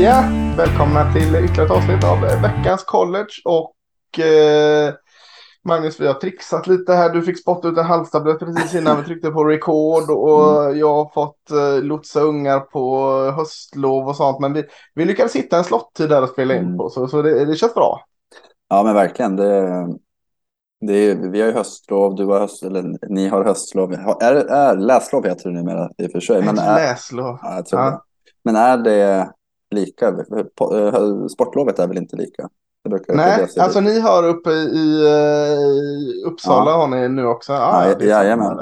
Ja, välkomna till ytterligare ett avsnitt av veckans college och eh, Magnus, vi har trixat lite här. Du fick spotta ut en halstablett precis innan vi tryckte på record och mm. jag har fått eh, lotsa ungar på höstlov och sånt. Men vi, vi lyckades hitta en slottid där att spela in mm. på så, så det, det känns bra. Ja, men verkligen. Det, det är, vi har ju höstlov, du har höst, eller ni har höstlov. Är, är läslov heter det numera i och för sig. Men är, läslov. Ja, ja. Men är det lika? Eh, sportlovet är väl inte lika? Nej, alltså ni har uppe i, i uh, Uppsala ja. har ni nu också? Ah, ja, jajamän.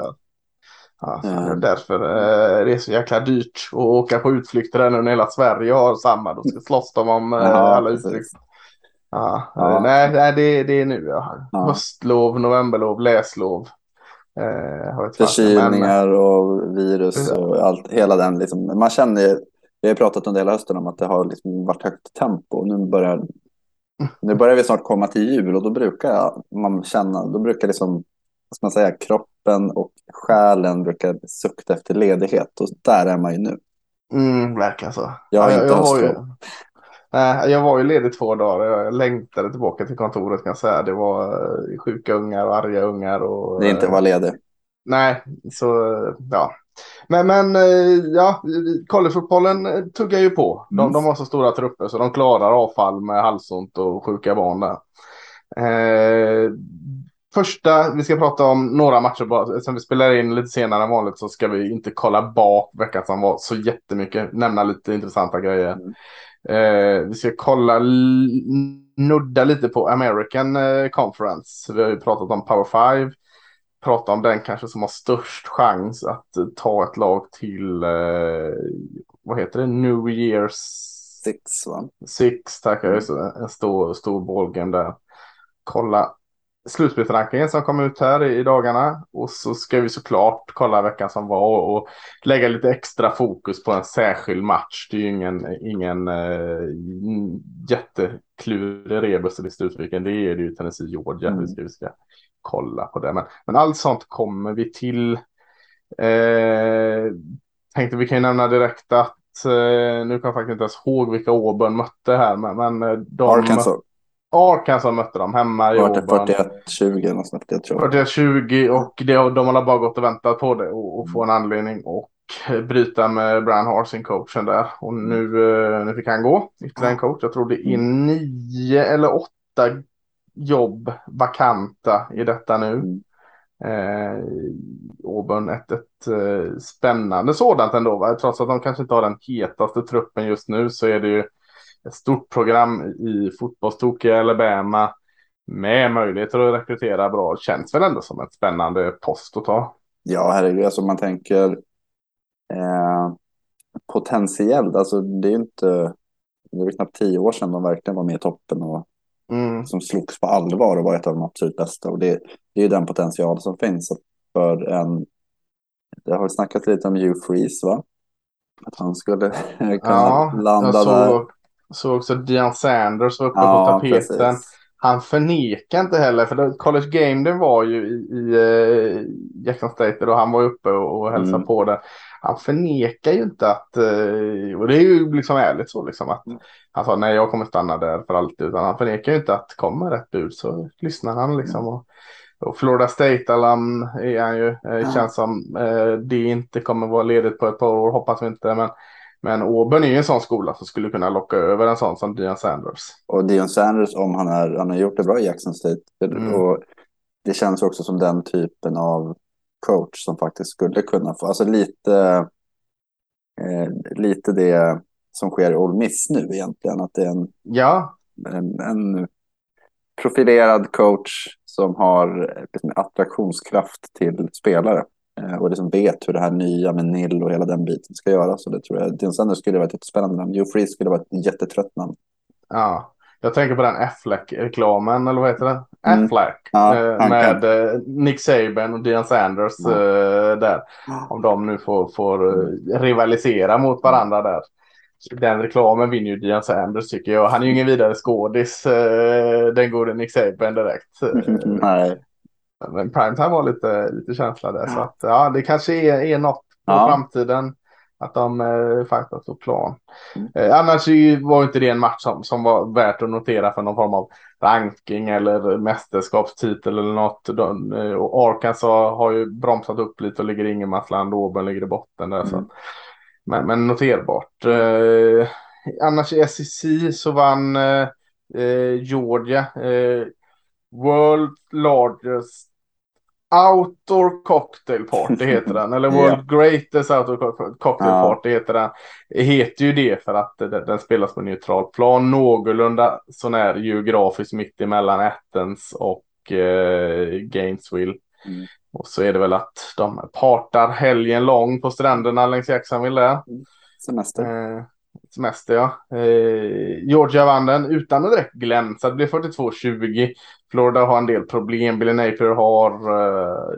Ja, ja. Därför uh, det är så jäkla dyrt att åka på utflykter där nu när hela Sverige har samma. Då ska slåss de om uh, alla utflykter. Ja, ja. Nej, nej det, det är nu jag har. Ja. Höstlov, novemberlov, läslov. Eh, Förkylningar och virus och allt, hela den. Liksom. Man känner vi har pratat under hela hösten om att det har liksom varit högt tempo. Nu börjar, nu börjar vi snart komma till jul och då brukar man känna, då brukar liksom, vad ska man säga, kroppen och själen brukar sukta efter ledighet och där är man ju nu. Mm, verkligen så. Jag har ja, inte jag, jag, ju, nej, jag var ju ledig två dagar. Jag längtade tillbaka till kontoret kan jag säga. Det var eh, sjuka ungar och arga ungar. Och, det är inte att vara ledig. Nej, så ja, men, men eh, ja, collegefotbollen eh, tuggar ju på. De, mm. de har så stora trupper så de klarar avfall med halsont och sjuka barn där. Eh, första, vi ska prata om några matcher Sen vi spelar in lite senare än vanligt så ska vi inte kolla bak veckan som var så jättemycket. Nämna lite intressanta grejer. Mm. Eh, vi ska kolla, nudda lite på American eh, Conference. Vi har ju pratat om Power 5 prata om den kanske som har störst chans att eh, ta ett lag till, eh, vad heter det, New Year's Six va? Six, tack. Mm. En stor, stor bollgame där. Kolla slutspelsrankingen som kom ut här i, dagarna. Och så ska vi såklart kolla veckan som var och, och lägga lite extra fokus på en särskild match. Det är ju ingen, ingen äh, jätteklurig rebus i slutspelen. Det är det ju Tennessee Georgia. Mm. Vi ska, vi ska kolla på det. Men, men allt sånt kommer vi till. Eh, tänkte vi kan nämna direkt att eh, nu kan jag faktiskt inte ens ihåg vilka Auburn mötte här. Men, men eh, de Arkansas. Arkansas mötte de hemma i Auburn. 41-20 någonstans. 41-20 och det, de har bara gått och väntat på det och, och få en anledning och bryta med Brian Harsing coachen där. Och nu, eh, nu fick han gå, ytterligare en coach. Jag tror det är nio eller åtta jobb vakanta i detta nu. Mm. Eh, Auburn ett, ett eh, spännande sådant ändå. Va? Trots att de kanske inte har den hetaste truppen just nu så är det ju ett stort program i fotbollstokiga Alabama med möjligheter att rekrytera bra. Känns väl ändå som ett spännande post att ta. Ja, herregud, alltså man tänker eh, potentiellt, alltså det är ju inte, det är knappt tio år sedan de verkligen var med i toppen och mm. som slogs på allvar och var ett av de absolut bästa. Och det, det är den potential som finns för en... Det har snackats lite om Hugh Freeze, va? Att han skulle kunna ja, landa jag såg, där. Så också Dion Sanders var uppe ja, på tapeten. Precis. Han förnekar inte heller, för College Game Day var ju i, i uh, Jackson State och han var uppe och, och hälsade mm. på det han förnekar ju inte att, eh, och det är ju liksom ärligt så liksom att mm. han sa nej jag kommer stanna där för alltid utan han förnekar ju inte att kommer rätt bud så lyssnar han liksom och, och Florida State alum är han ju, eh, känns som eh, det inte kommer vara ledigt på ett par år hoppas vi inte men men Auburn är ju en sån skola som skulle kunna locka över en sån som Dion Sanders. Och Dion Sanders, om han, är, han har gjort det bra i Jackson State. Mm. Och det känns också som den typen av coach som faktiskt skulle kunna få, alltså lite, eh, lite det som sker i Ole Miss nu egentligen. Att det är en, ja. en, en profilerad coach som har liksom, attraktionskraft till spelare eh, och liksom vet hur det här nya med Nill och hela den biten ska göras. Så det tror jag. Din Sanders skulle vara ett jättespännande namn. Joe Freeze skulle vara ett jättetrött namn. Ja, jag tänker på den Affleck-reklamen, eller vad heter det? Mm. Affleck. Ja, eh, med eh, Nick Saban och Dion Sanders ja. eh, där. Om de nu får, får rivalisera mot varandra där. Den reklamen vinner ju Dion Sanders tycker jag. Han är ju ingen vidare skådis. Den går Nick Saban direkt. Nej. Men primetime var lite, lite känsla där. Ja. Så att, ja, det kanske är, är något på framtiden. Att de eh, faktiskt på plan. Mm. Eh, annars var inte det en match som, som var värt att notera för någon form av ranking eller mästerskapstitel eller något. De, eh, och Arkansas har ju bromsat upp lite och ligger i ingenmansland. Auburn ligger i botten där. Mm. Så. Men, men noterbart. Eh, annars i SEC så vann eh, eh, Georgia. World largest Outdoor Cocktail Party heter den. Eller World ja. Greatest Outdoor Cocktail ja. Party heter den. Heter ju det för att den, den spelas på neutral plan. Någorlunda sånär geografiskt mitt emellan Athens och eh, Gainesville. Mm. Och så är det väl att de partar helgen lång på stränderna längs Jacksonville där. Mm. Semester. Eh, semester ja. Eh, Georgia vann den utan att direkt glänsa. Det blev 42-20. Florida har en del problem. Billy Napier har, eh,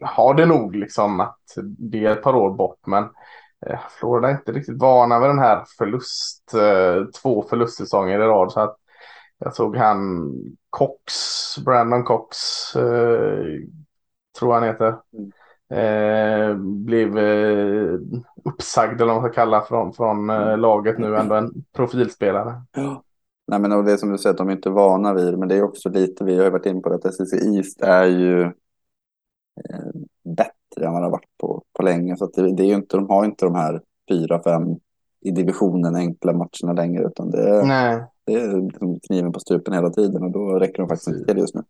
har det nog liksom att det är ett par år bort. Men eh, Florida är inte riktigt vana vid den här förlust. Eh, två förlustsäsonger i rad. Så att jag såg han Cox, Brandon Cox, tror han heter. Eh, blev eh, uppsagd eller vad man ska kalla från, från eh, laget nu, ändå en profilspelare. Ja. Nej, men och det är som du säger, att de är inte vana vid men det är också lite, vi har ju varit in på det, att SEC East är ju eh, bättre än vad det har varit på, på länge. Så det, det, är ju inte, de har inte de här fyra, fem i divisionen enkla matcherna längre, utan det är, Nej. det är liksom kniven på strupen hela tiden och då räcker de faktiskt inte till just nu.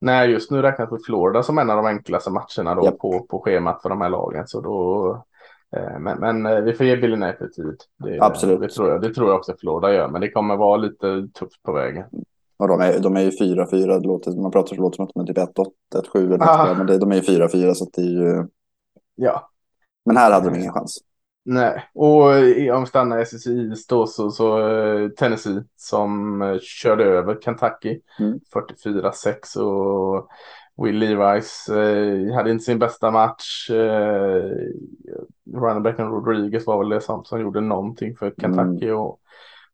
Nej, just nu räknas för Florida som en av de enklaste matcherna då yep. på, på schemat för de här lagen. Så då, men, men eh, vi får ge Billy Napier tid. Det, Absolut. Det tror, jag, det tror jag också Florida gör, men det kommer vara lite tufft på vägen. Och de är, de är ju 4-4, man pratar så låter som att de är typ 1-8, 1-7 eller men det, de är ju 4-4 så det är ju... Ja. Men här hade de ingen chans. Nej, och om vi stannar i SSI då så, så Tennessee som körde över Kentucky mm. 44-6 och Will Levis uh, hade inte sin bästa match. Uh, Runnerbacken Rodriguez var väl det som, som gjorde någonting för Kentucky mm. och,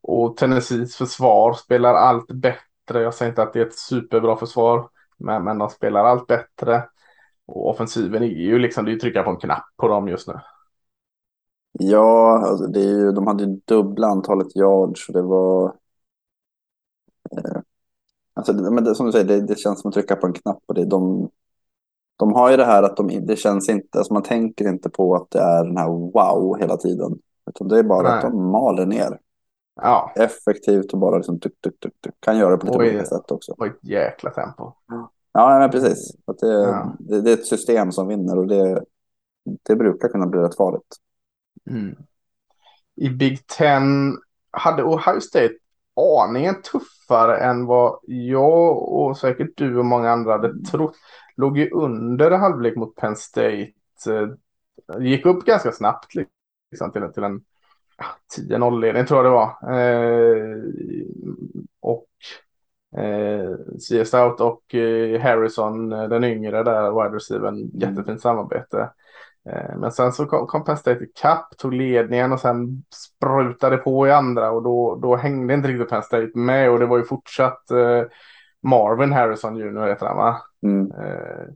och Tennessees försvar spelar allt bättre. Jag säger inte att det är ett superbra försvar, men, men de spelar allt bättre. Och offensiven är ju liksom, det är ju trycka på en knapp på dem just nu. Ja, alltså det är ju, de hade ju dubbla antalet yards och det var... Eh, alltså, men det, som du säger, det, det, känns som att trycka på en knapp. Och det, de, de har ju det här att de, det känns inte, alltså man tänker inte på att det är den här wow hela tiden. Utan det är bara Nej. att de maler ner. Ja. Effektivt och bara liksom tuk, tuk, tuk, tuk. kan göra det på lite olika sätt också. Och ett jäkla tempo. Ja, men precis. Att det, ja. det, det, är ett system som vinner och det, det brukar kunna bli rätt farligt. Mm. I Big Ten hade Ohio State aningen tuffare än vad jag och säkert du och många andra hade trott. Låg ju under halvlek mot Penn State. Eh, gick upp ganska snabbt liksom, till, till en 10-0 ledning tror jag det var. Eh, och eh, C.S. Stout och eh, Harrison, eh, den yngre där, wide receiver, mm. jättefint samarbete. Eh, men sen så kom, kom Penn State ikapp, tog ledningen och sen sprutade på i andra och då, då hängde inte riktigt Penn State med och det var ju fortsatt Marvin Harrison Jr. heter han va? Mm. Eh,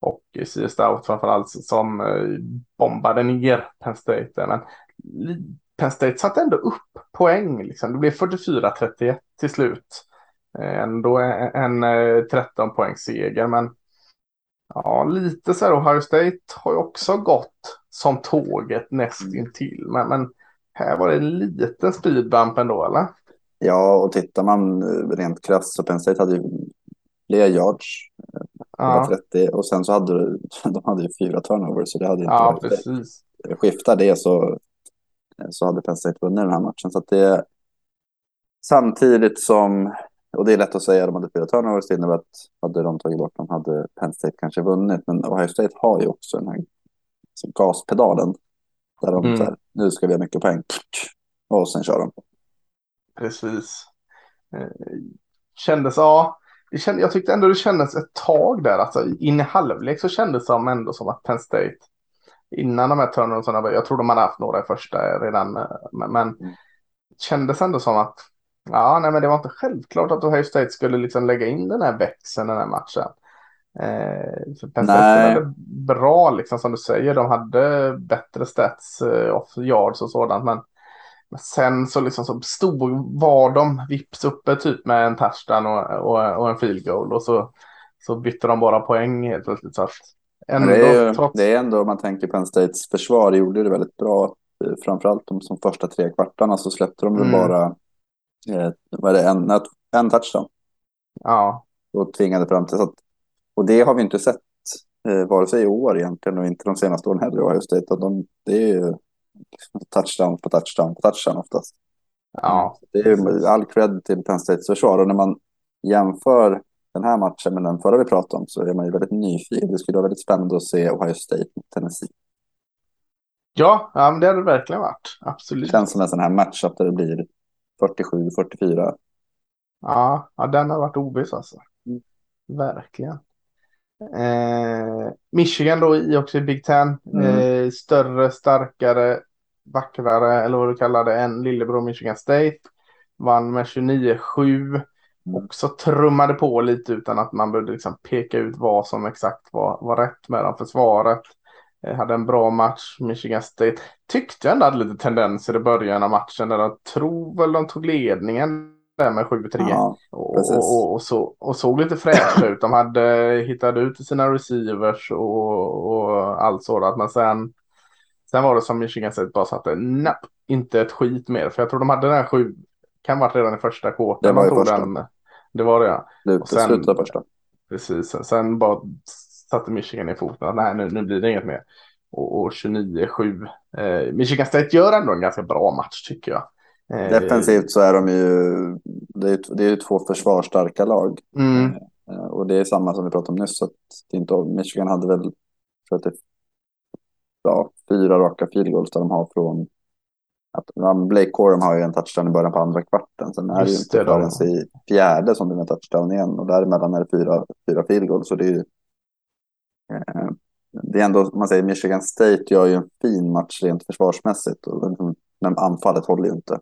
och C.S. Stout framförallt som eh, bombade ner Penn State. Men Penn State satte ändå upp poäng. Liksom. Det blev 44-31 till slut. Eh, ändå en, en 13 poäng seger men Ja, lite så här. Ohio State har ju också gått som tåget nästintill. Men, men här var det en liten speedbump ändå, eller? Ja, och tittar man rent krasst så Penn State hade ju fler yards. Ja. 30, och sen så hade de hade ju fyra turnovers. Så det hade inte ja, varit precis. Det. Skiftar det så, så hade Penn State vunnit den här matchen. Så det, samtidigt som och det är lätt att säga de hade fyra turnovers. Det innebär att hade de tagit bort dem hade Penn State kanske vunnit. Men Ohio State har ju också den här gaspedalen. Där de mm. här, nu ska vi ha mycket poäng. Och sen kör de. Precis. Eh, kändes, ja. Det känd, jag tyckte ändå det kändes ett tag där. Alltså in i halvlek så kändes det som ändå som att Penn State innan de här turnoversarna, jag tror de hade haft några i första redan, eh, men, men mm. kändes ändå som att Ja, nej, men det var inte självklart att Ohio State skulle liksom lägga in den här växeln den här matchen. Eh, så Penn State var bra, liksom, som du säger. De hade bättre stats eh, off yards och sådant. Men, men sen så, liksom, så stod, var de vips uppe typ med en touchdown och, och, och en field goal. Och så, så bytte de bara poäng helt plötsligt. Så att ändå, det, är ju, trots... det är ändå, om man tänker Penn States försvar, gjorde det väldigt bra. Framförallt de som första tre kvartarna så släppte de mm. bara eh, vad det, en, en touchdown. Ja. Och tvingade fram till. Så att, och det har vi inte sett eh, vare sig i år egentligen och inte de senaste åren heller. Just det, de, det är ju touchdown på touchdown på touchdown oftast. Ja. Det är all cred till Penn States försvar. Och när man jämför den här matchen med den förra vi pratade om så är man ju väldigt nyfiken. Det skulle vara väldigt spännande att se Ohio State mot Tennessee. Ja, ja men det hade det verkligen varit. Absolut. Det känns som en sån här matchup där det blir 47-44. Ja, ja, den har varit oviss alltså. Mm. Verkligen. Eh, Michigan då i också i Big Ten. Mm. Eh, större, starkare, vackrare eller vad du kallar det än lillebror Michigan State. Vann med 29-7. Mm. Också trummade på lite utan att man behövde liksom peka ut vad som exakt var, var rätt med dem. Försvaret eh, hade en bra match. Michigan State tyckte jag ändå hade lite tendenser i början av matchen. Där de tror väl de tog ledningen där med 7-3. Ja, och, och, och, så, och såg lite fräscha ut. De hade hittat ut sina receivers och, och allt sådant. Men sen, sen var det som Michigan State bara satte napp, inte ett skit mer. För jag tror de hade den här sju, kan varit redan i första kvarten. Det var i första. Den, det var det ja. Det, och sen, slutet första. Precis, sen, bara satte Michigan i foten. Nej, nu, nu blir det inget mer. Och, och 29-7. Eh, Michigan State gör ändå en ganska bra match tycker jag. Eh, Defensivt så är de ju, det är, det är två försvarsstarka lag. Mm. Eh, och det är samma som vi pratade om nyss. Att det inte, Michigan hade väl att ja, fyra raka field goals där de har från att, ja, Blake Corum har ju en touchdown i början på andra kvarten. Sen är Just det ju inte förrän i fjärde som det är en touchdown igen. Och däremellan är det fyra, fyra field goals. Så det är ju, eh, det är ändå, man säger Michigan State gör ju en fin match rent försvarsmässigt. Och, men anfallet håller ju inte.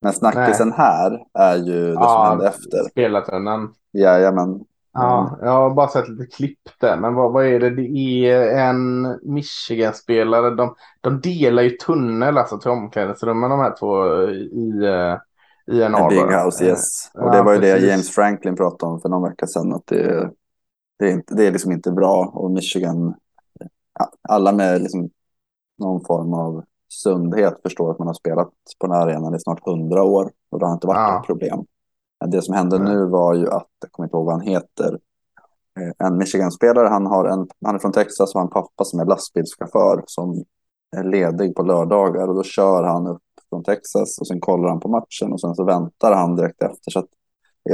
Men snackisen här är ju det ja, som hände efter. Spelartunneln. Jajamän. Ja, jag har bara sett lite klipp där. Men vad, vad är det? Det är en Michigan-spelare. De, de delar ju tunnel alltså till omklädningsrummen de här två i, i en. Big House, yes. Och det var ju precis. det James Franklin pratade om för någon vecka sedan. Att det, det, är, inte, det är liksom inte bra. Och Michigan, alla med liksom någon form av sundhet förstår att man har spelat på den här arenan i snart hundra år och det har inte varit ja. ett problem. Det som hände nu var ju att, jag kommer inte ihåg vad han heter, eh, en Michigan-spelare, han, har en, han är från Texas och har en pappa som är lastbilschaufför som är ledig på lördagar och då kör han upp från Texas och sen kollar han på matchen och sen så väntar han direkt efter. Så att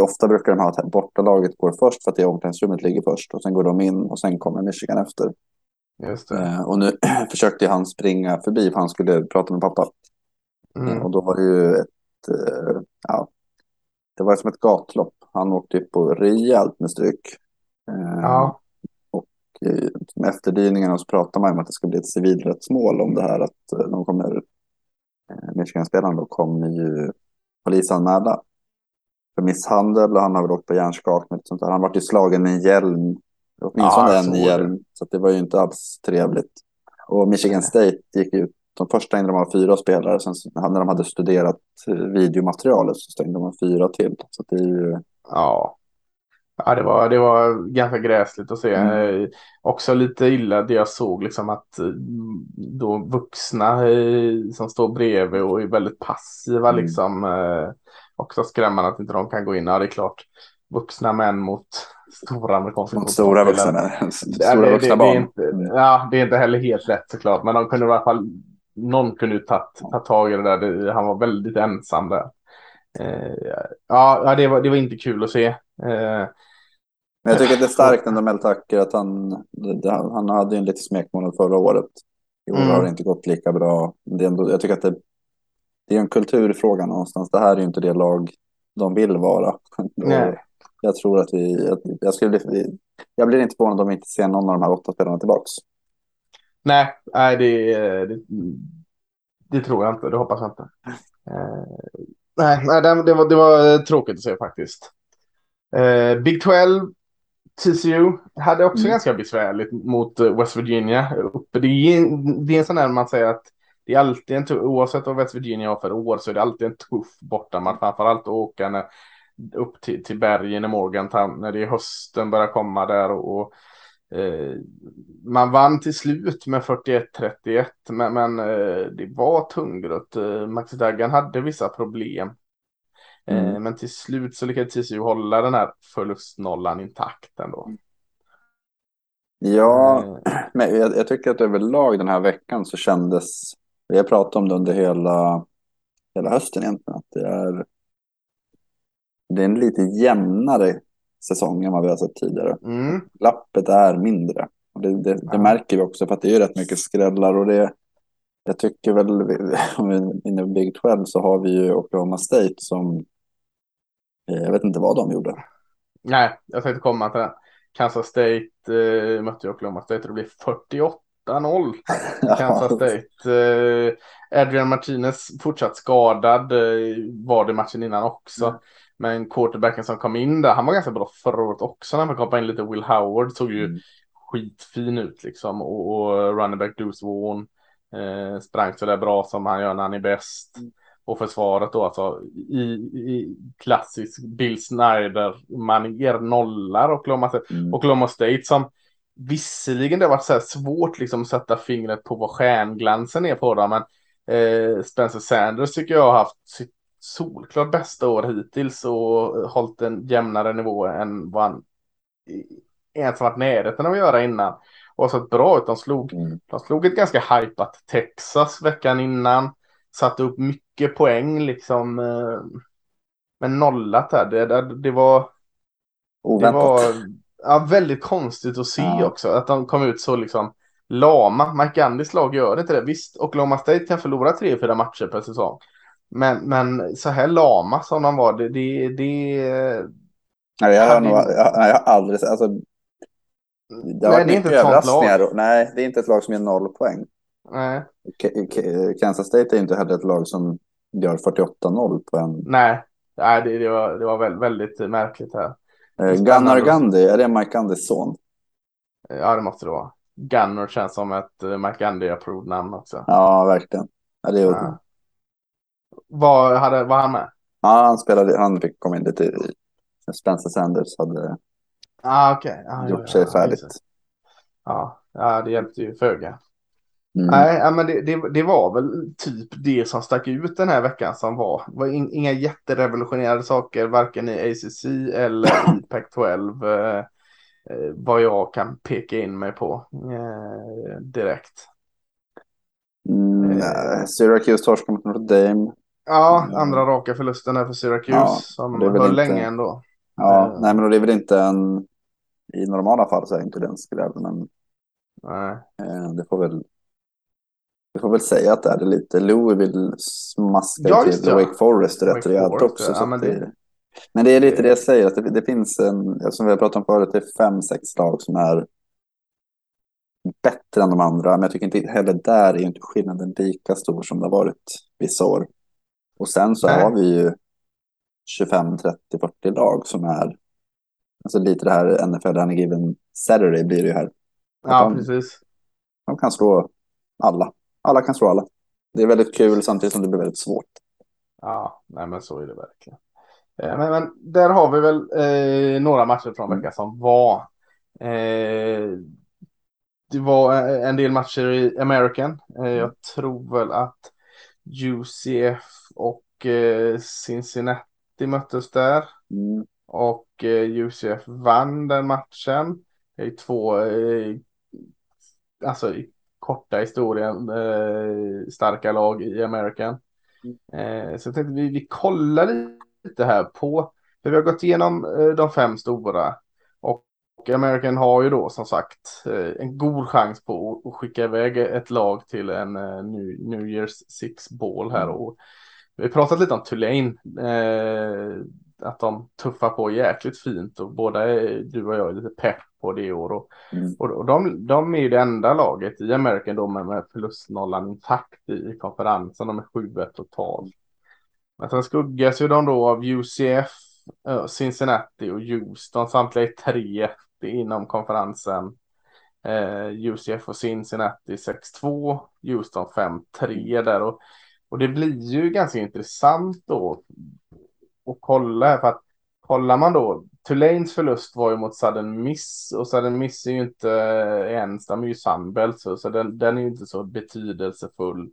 ofta brukar de ha att bortalaget går först för att det omklädningsrummet ligger först och sen går de in och sen kommer Michigan efter. Just det. Eh, och nu försökte han springa förbi för han skulle prata med pappa. Mm. Och då var det ju ett, eh, ja, det var som ett gatlopp. Han åkte på rejält med stryk. Ja. Och med efterdyningarna så pratar man om att det ska bli ett civilrättsmål om det här. Att de kommer, Michigan-spelaren då kommer ju polisanmäla för misshandel och han har väl åkt på hjärnskakning. Sånt där. Han var ju slagen med en hjälm Åtminstone ja, en hjälm. Så det var ju inte alls trevligt. Och Michigan State gick ut. De första stängde de av fyra spelare. Sen när de hade studerat eh, videomaterialet så stängde de av fyra till. Så det är ju... Ja. Ja, det var, det var ganska gräsligt att se. Mm. Eh, också lite illa det jag såg liksom att eh, då vuxna som står bredvid och är väldigt passiva mm. liksom. också skrämmande att inte de kan gå in. Ja, det är klart. Vuxna män mot stora amerikanska Stora vuxna, stora det, vuxna det, barn. Det är inte, ja, det är inte heller helt rätt såklart, men de kunde i alla fall, någon kunde ju ta tag i det där. Det, han var väldigt ensam där. Eh, ja, det var, det var inte kul att se. Eh, men jag tycker att det är starkt ändå Mel Tucker att han, det, han hade ju en lite smekmånad förra året. I år mm. har det inte gått lika bra. Det är ändå, jag tycker att det, det är en kulturfråga någonstans. Det här är ju inte det lag de vill vara. Nej jag tror att vi, jag, skulle jag blir inte förvånad om vi inte ser någon av de här åtta spelarna tillbaks. Nej, nej det, det, det tror jag inte. Det hoppas jag inte. Uh, nej, nej det, var, det var tråkigt att se faktiskt. Uh, Big 12 TCU hade också mm. ganska besvärligt mot eh, West Virginia. Det är, det är en sån där man säger att det är alltid en tuff, oavsett vad West Virginia har för år så är det alltid en tuff bortamatch. Framförallt att åka när, upp till, till bergen i Morgantown när det är hösten börjar komma där och, och eh, man vann till slut med 41-31 men, men eh, det var tungrött. Eh, Max Daggan hade vissa problem. Eh, mm. Men till slut så lyckades TCU hålla den här förlustnollan intakt ändå. Ja, eh. men jag, jag, tycker att överlag den här veckan så kändes, vi har pratat om det under hela, hela hösten egentligen, att det är, det är en lite jämnare säsong än vad vi har sett tidigare. Mm. Lappet är mindre. Det, det, det ja. märker vi också för att det är rätt mycket skrällar och det, jag tycker väl, om vi är inne på Big 12 så har vi ju Oklahoma State som Eh, jag vet inte vad de gjorde. Nej, jag tänkte komma till det. Kansas State eh, mötte ju Oklahoma State och det blev 48-0. Kansas State. Eh, Adrian Martinez fortsatt skadad eh, var det matchen innan också. Mm. Men quarterbacken som kom in där, han var ganska bra förra året också när fick hoppa in lite. Will Howard såg ju mm. skitfin ut liksom. Och, och running back Deuce Vaughn eh, sprang så där bra som han gör när han är bäst. Mm och försvaret då alltså i, i klassisk Bill Snyder manér nollar och Oklahoma State. Mm. Oklahoma State som visserligen det har varit så svårt liksom att sätta fingret på vad stjärnglansen är på dem men eh, Spencer Sanders tycker jag har haft sitt solklart bästa år hittills och hållit en jämnare nivå än vad han ens varit närheten av att göra innan. Och sett bra ut. De slog, mm. de slog ett ganska hypat Texas veckan innan satte upp mycket poäng liksom. Eh, men nollat här. Det, det, det var. Oväntat. Det var ja, väldigt konstigt att se ja. också. Att de kom ut så liksom lama. Mike Gandys lag gör inte det. Visst, och Loma State kan förlora tre, fyra matcher per säsong. Men, men så här lama som de var, det... det, det Nej, jag har, nog, jag, jag har aldrig. Alltså, det Nej, det är inte ett sånt lag. Nej, det är inte ett lag som ger noll poäng. Nej. Kansas State är inte heller ett lag som gör 48-0 på en... Nej, Nej det, det, var, det var väldigt, väldigt märkligt här. Eh, Gunnar Gandhi, är det Mike Gandhis son? Ja, det måste det vara. Gunnar känns som ett eh, Mike Gandhi-approved namn också. Ja, verkligen. Ja, det ja. Var, hade, var han med? Ja, han spelade, han fick komma in lite i Spencer Sanders hade ah, okay. ah, gjort sig färdigt. Ja, ja, det hjälpte ju föga. Mm. Nej, men det, det, det, var väl typ det som stack ut den här veckan som var. Var in, inga jätterevolutionerande saker, varken i ACC eller i Pac-12. Eh, eh, vad jag kan peka in mig på eh, direkt. Mm, eh, Syracuse torskar mot Notre Dame. Ja, mm. andra raka förlusten här för Syracuse ja, som höll inte... länge ändå. Ja, eh. nej men det är väl inte en... I normala fall så är inte det en skräll, men... Nej. Eh, det får väl vi får väl säga att det är lite. Louisville smaskar ja, till Wake Forest rätt rejält också. Ja, men, det... men det är lite det jag säger, att det, det finns en, som vi har pratat om förut, det är fem, sex lag som är bättre än de andra. Men jag tycker inte heller där är inte skillnaden lika stor som det har varit vissa år. Och sen så Nej. har vi ju 25, 30, 40 lag som är, alltså lite det här NFL Any Given Saturday blir det ju här. Ja, de, precis. De kan slå alla alla kan slå alla. Det är väldigt kul samtidigt som det blir väldigt svårt. Ja, nej men så är det verkligen. Eh, men, men där har vi väl eh, några matcher från veckan som var. Eh, det var en del matcher i American. Eh, jag tror väl att UCF och eh, Cincinnati möttes där. Mm. Och eh, UCF vann den matchen. Det är två, alltså korta historien, eh, starka lag i American. Eh, så jag tänkte vi, vi kollar lite här på, för vi har gått igenom eh, de fem stora. Och American har ju då som sagt eh, en god chans på att skicka iväg ett lag till en New, New Year's Six Ball här. Och vi pratat lite om Tulane. Eh, att de tuffar på jäkligt fint och båda du och jag är lite pepp på det år. Och, mm. och, och de, de är ju det enda laget i American då med, med förlustnollan intakt i, i konferensen. De är 7 totalt. Men sen skuggas ju de då av UCF, Cincinnati och Houston. Samtliga är tre inom konferensen. Eh, UCF och Cincinnati 6-2, Houston 5-3 där. Och, och det blir ju ganska intressant då att kolla här. För att kollar man då, Tulanes förlust var ju mot Sudden Miss och Sudden Miss är ju inte eh, ens, de är ju Sunbelt så, så den, den är ju inte så betydelsefull.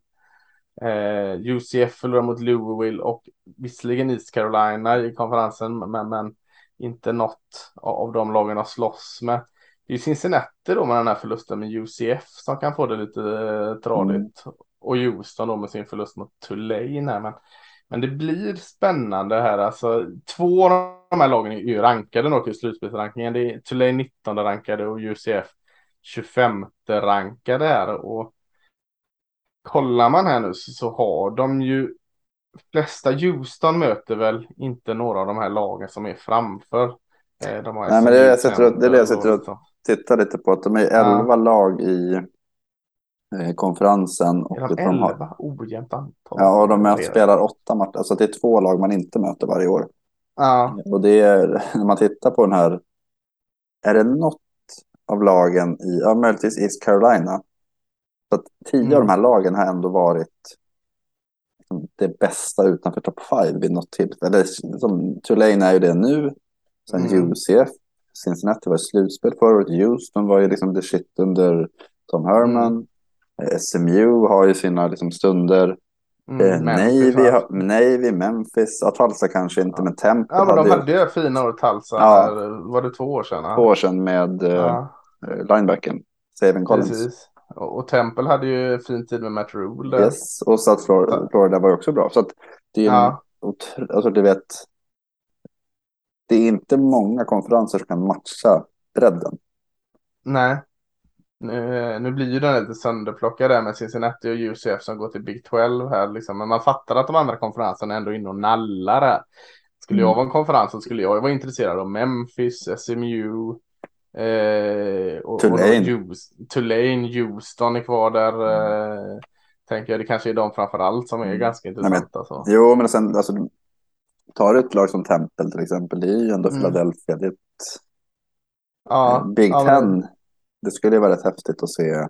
Eh, UCF förlorar mot Louisville och visserligen East Carolina i konferensen men, men inte något av de lagen har slåss med. Det är Cincinnati då med den här förlusten med UCF som kan få det lite eh, tradigt. Mm. Och Houston då med sin förlust mot Tulane här. Men, men det blir spännande här. Alltså, två av de här lagen är ju rankade nog i slutspelsrankingen. Det är Tulane 19 rankade och UCF 25 rankade här. Och kollar man här nu så, har de ju flesta Houston möter väl inte några av de här lagen som är framför. Eh, de Nej, men det är det jag sitter och, tittar lite på. Att de är elva ja. lag i eh, konferensen. Och är de elva? Har... Ojämnt antal. Ja, och de möter, spelar åtta matcher. Alltså det är två lag man inte möter varje år. Ja. Och det är, när man tittar på den här, är det något av lagen i, ja möjligtvis East Carolina. Så att tio mm. av de här lagen har ändå varit liksom det bästa utanför topp 5 vid något tillfälle. Som Tulane är ju det nu. Sen mm. UCF, Cincinnati var i slutspel förra året. Houston var ju liksom the shit under Tom Herman. Mm. Eh, SMU har ju sina liksom stunder. Mm, eh, Navy, ha, Navy, Memphis, ja, Tulsa kanske inte, ja. men Temple. Ja, men de hade ju fina år, Tulsa. Ja. Var det två år sedan? Två år sedan med eh, ja. uh, linebacken, Savin Collins. Precis. Och Temple hade ju fin tid med Matt Rule. Yes, och så att Florida, Florida var också bra. Så att det är ja. en, alltså du vet, det är inte många konferenser som kan matcha bredden. Nej. Nu, nu blir ju den lite sönderplockad där med Cincinnati och UCF som går till Big 12 här liksom. Men man fattar att de andra konferenserna är ändå inne och nallar här. Skulle jag mm. vara en konferens så skulle jag vara intresserad av Memphis, SMU, eh, och, Tulane. Och Tulane, Houston är kvar där. Eh, tänker jag, det kanske är de framförallt som är mm. ganska intressanta. Men, jo, men sen alltså, tar ett lag som Temple till exempel, det är ju ändå mm. Philadelphia. Det är ett ja, Big ja, Ten. Men... Det skulle vara rätt häftigt att se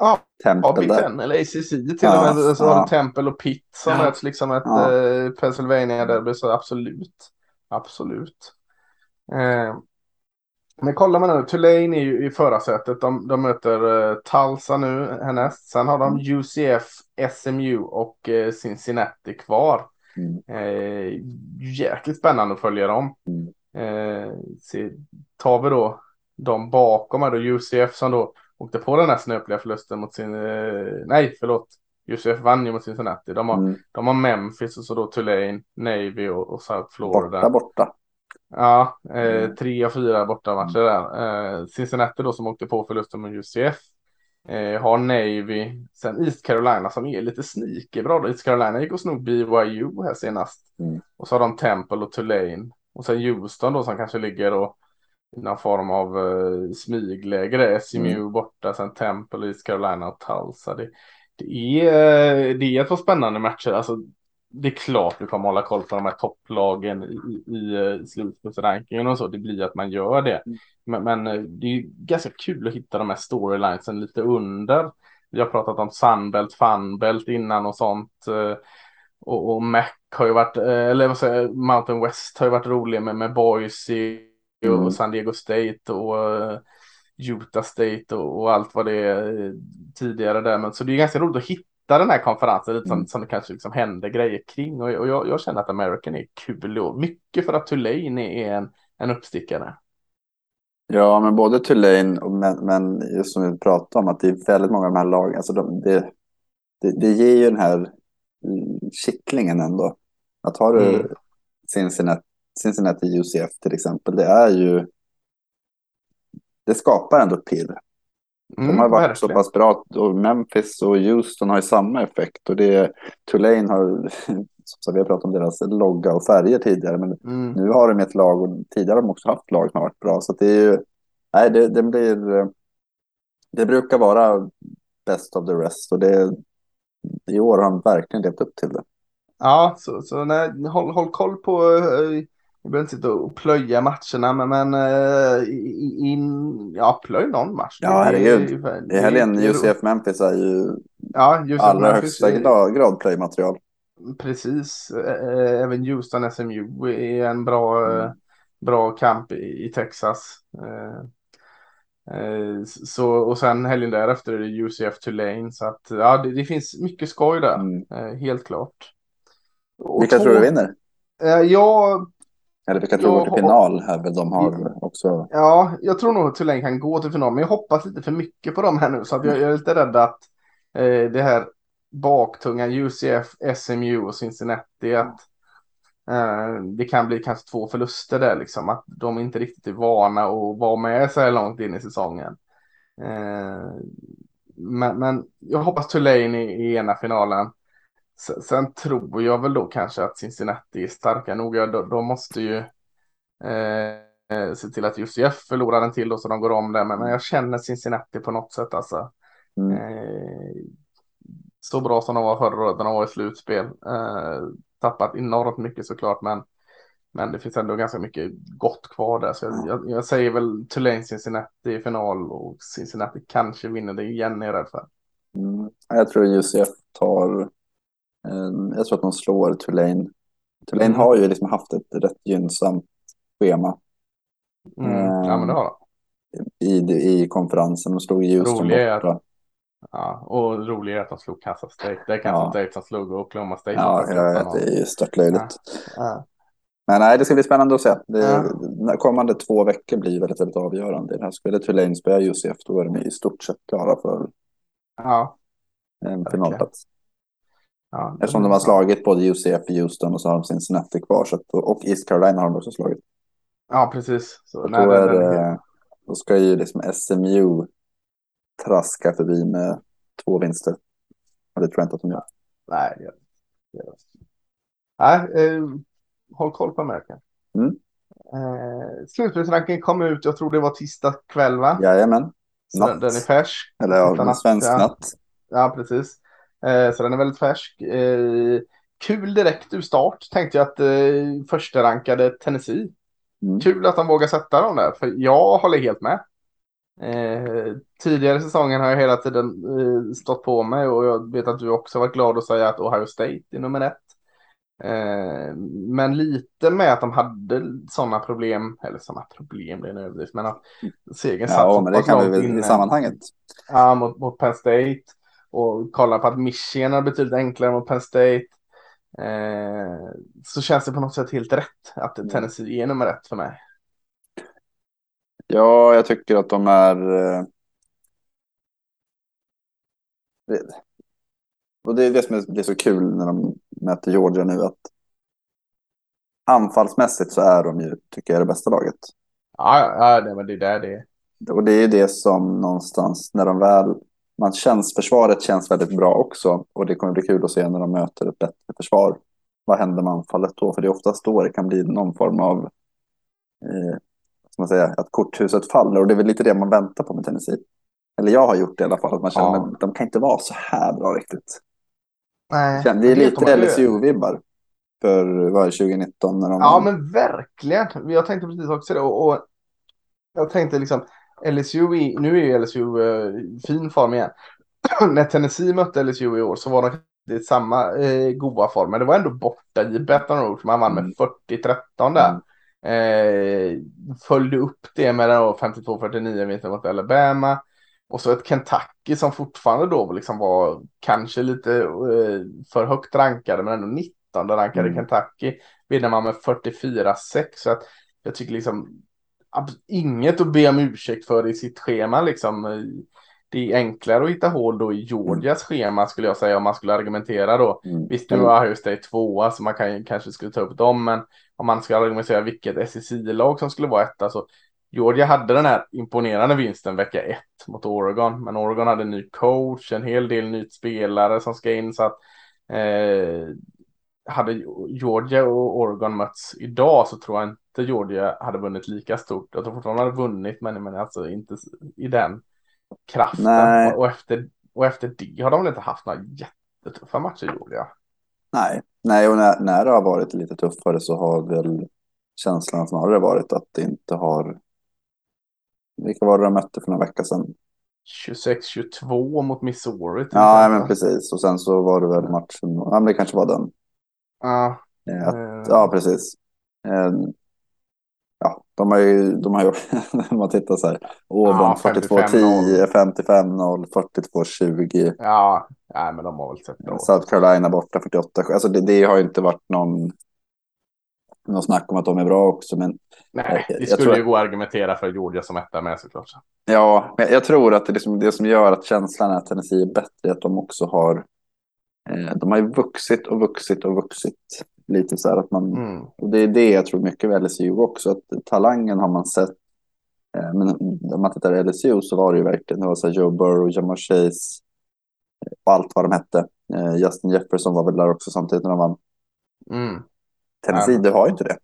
Ja, Temple ja, Big där. Ten eller ACC till ja, och med. Så ja. har du Temple och Pitt som ja. möts liksom ett ja. eh, Pennsylvania derby så absolut. Absolut. Eh, men kollar man nu, Tulane är ju i förarsätet. De, de möter eh, Tulsa nu härnäst. Sen har de mm. UCF, SMU och eh, Cincinnati kvar. Mm. Eh, jäkligt spännande att följa dem. Mm. Eh, se, tar vi då de bakom här då, UCF som då åkte på den här snöpliga förlusten mot sin, eh, nej förlåt, UCF vann ju mot Cincinnati. De har, mm. de har Memphis och så då Tulane, Navy och, och South Florida. Borta, borta. Ja, eh, mm. tre av fyra bortamatcher där. Eh, Cincinnati då som åkte på förlusten mot UCF. Eh, har Navy, sen East Carolina som är lite sneaky bra. East Carolina gick och snod BYU här senast. Mm. Och så har de Temple och Tulane. Och sen Houston då som kanske ligger och i någon form av uh, smygläge. SMU mm. borta, sen Temple, East Carolina och Tulsa. Det, det, är, det är ett par spännande matcher. Alltså, det är klart du kommer hålla koll på de här topplagen i, i, i eh, slutspelsrankingen och så. Det blir att man gör det. Mm. Men, men, eh, det är ganska kul att hitta de här storylinesen lite under. Vi har pratat om Sunbelt, Funbelt innan och sånt. Eh, och, och Mac har ju varit, eller vad säger Mountain West har ju varit rolig med, med Boise och mm. San Diego State och Utah State och, och, allt vad det är tidigare där. Men så det är ganska roligt att hitta den här konferensen lite som, mm. som det kanske liksom händer grejer kring. Och, och jag, jag, känner att American är kul och mycket för att Tulane är en, en uppstickare. Ja, men både Tulane och men, men just som vi pratade om att det är väldigt många av de här lagen. Alltså de, det, det, det ger ju den här kittlingen ändå. Att har du mm. Cincinnati, Cincinnati UCF till exempel, det är ju. Det skapar ändå pirr. De mm, har varit verkligen. så pass bra och Memphis och Houston har ju samma effekt och det Tulane har, så vi har pratat om deras logga och färger tidigare, men mm. nu har de ett lag och tidigare har de också haft lag som har varit bra. Så det är ju, nej, det, det blir, det brukar vara best of the rest och det, i år har de verkligen levt upp till det. Ja, så, så nej, håll, håll koll på uh, Vi behöver inte sitta och plöja matcherna, men, men uh, in, ja, plöj någon match. Ja, herregud. I helgen, UCF Memphis är ju ja, allra högsta grad, grad plöjmaterial. Precis. Även Houston SMU är en bra, mm. bra kamp i, i Texas. Så, och sen helgen därefter är det UCF Tulane. Så att ja, det, det finns mycket skoj där. Mm. Helt klart. Och Vilka två, tror du vinner? Jag eller vilka tror går till final här väl de har också? Ja, jag tror nog att Tulane kan gå till final, men jag hoppas lite för mycket på dem här nu så att jag, jag är lite rädd att eh, det här baktunga UCF, SMU och Cincinnati att eh, det kan bli kanske två förluster där liksom att de inte riktigt är vana att vara med så här långt in i säsongen. Eh, men, men jag hoppas Tulane i, i ena finalen. Sen tror jag väl då kanske att Cincinnati är starka nog. De, de måste ju eh, se till att UCF förlorar en till då så de går om det. Men, men jag känner Cincinnati på något sätt alltså. Mm. Eh, så bra som de var förra året när de var i slutspel. Eh, tappat enormt mycket såklart men, men det finns ändå ganska mycket gott kvar där. Så jag, jag, jag säger väl Tulane Cincinnati i final och Cincinnati kanske vinner det igen är jag rädd för. Mm. Jag tror UCF tar jag tror att de slår Tulane. Tulane har ju liksom haft ett rätt gynnsamt schema. Mm. Ja, men det har de. I, I konferensen. De slog Houston Roliga borta. Ja, och roligt är att de slog Kansas State. Det är Kansas ja. State som slog Oklahoma State. Ja, vet, det är ju störtlöjligt. Ja. Ja. Men nej, det ska bli spännande att se. Det, ja. Kommande två veckor blir väldigt, väldigt avgörande i det här spelet. Tulane spelar UCF, då är de i stort sett klara för ja. en finalplats. Ja, Eftersom de har slagit både UCF och Houston och så har de Cincinnati kvar. Så att, och East Carolina har de också slagit. Ja, precis. Så, nej, då, är, det, då ska ju liksom SMU traska förbi med två vinster. Och det tror jag inte att de gör. Nej, det gör det. Nej, eh, håll koll på Amerika. Mm. Eh, Slutspelsrankingen kom ut, jag tror det var tisdag kväll va? Jajamän. Den, den är färsk. Eller ja, svensk natt. Ja, precis. Eh, så den är väldigt färsk. Eh, kul direkt ur start tänkte jag att eh, första rankade Tennessee. Mm. Kul att de vågar sätta dem där, för jag håller helt med. Eh, tidigare säsongen har jag hela tiden eh, stått på mig och jag vet att du också varit glad att säga att Ohio State är nummer ett. Eh, men lite med att de hade sådana problem, eller sådana problem, det är en överdrift, men att segern satt ja, men det kan vi väl inne. i sammanhanget. Ja, mot, mot Penn State och kollar på att Michigan är betydligt enklare mot Penn State. Eh, så känns det på något sätt helt rätt att mm. Tennessee är nummer ett för mig. Ja, jag tycker att de är... Eh... Och det är det som är, det är så kul när de möter Georgia nu att anfallsmässigt så är de ju, tycker jag, det bästa laget. Ja, ja det, men det är där det är. Och det är det som någonstans när de väl man känns, försvaret känns väldigt bra också. Och det kommer bli kul att se när de möter ett bättre försvar. Vad händer med anfallet då? För det är oftast då det kan bli någon form av eh, man säga, att korthuset faller. Och det är väl lite det man väntar på med Tennessee. Eller jag har gjort det i alla fall. Att man känner ja. att de kan inte vara så här bra riktigt. Nej, det är lite LSU-vibbar. För vad 2019? När de... Ja men verkligen. Jag tänkte precis också det. Och, och jag tänkte liksom LSU, i, nu är ju LSU uh, fin form igen. När Tennessee mötte LSU i år så var de i samma eh, goda form. Men det var ändå borta i Baton Rouge. Man vann med 40-13 mm. där. Mm. Eh, följde upp det med 52-49 vinster mot Alabama. Och så ett Kentucky som fortfarande då liksom var kanske lite eh, för högt rankade men ändå 19 rankade mm. Kentucky. Vinner man med 44-6. Så att jag tycker liksom inget att be om ursäkt för i sitt schema liksom. Det är enklare att hitta hål då i Georgias schema skulle jag säga om man skulle argumentera då. Mm. Visst nu var Ohio State tvåa så man kan, kanske skulle ta upp dem men om man ska argumentera vilket SEC-lag som skulle vara etta så Georgia hade den här imponerande vinsten vecka ett mot Oregon men Oregon hade en ny coach, en hel del nytt spelare som ska in så att eh, hade Georgia och Oregon mötts idag så tror jag inte Georgia hade vunnit lika stort. Jag tror fortfarande de hade vunnit men, men alltså inte i den kraften. Nej. Och, efter, och efter det har de väl inte haft några jättetuffa matcher Georgia. Nej, Nej och när, när det har varit lite tuffare så har väl känslan snarare varit att det inte har... Vilka var det de mötte för några veckor sedan? 26-22 mot Missouri. Ja, men precis. Och sen så var det väl matchen. Ja, men det kanske var den. Ja. Att, uh, ja, precis. Ja, de har ju, de har ju, om man tittar så här, Auburn ja, 42-10, 55-0, 42-20. Ja, nej, men de har väl sett det. South Carolina borta 48 Alltså det, det har ju inte varit någon, någon snack om att de är bra också. Men nej, det skulle ju gå att argumentera för Georgia som etta med såklart. Ja, men jag tror att det, liksom, det som gör att känslan är att Tennessee är bättre är att de också har eh, de har ju vuxit och vuxit och vuxit lite så att man, mm. och det är det jag tror mycket med LSU också, att talangen har man sett. Eh, men om man tittar LSU så var det ju verkligen, det var så här Joe Burrow, Jamar Chase och allt vad de hette. Eh, Justin Jefferson var väl där också samtidigt när de vann. Mm. Tennessee, ja. du har ju inte det.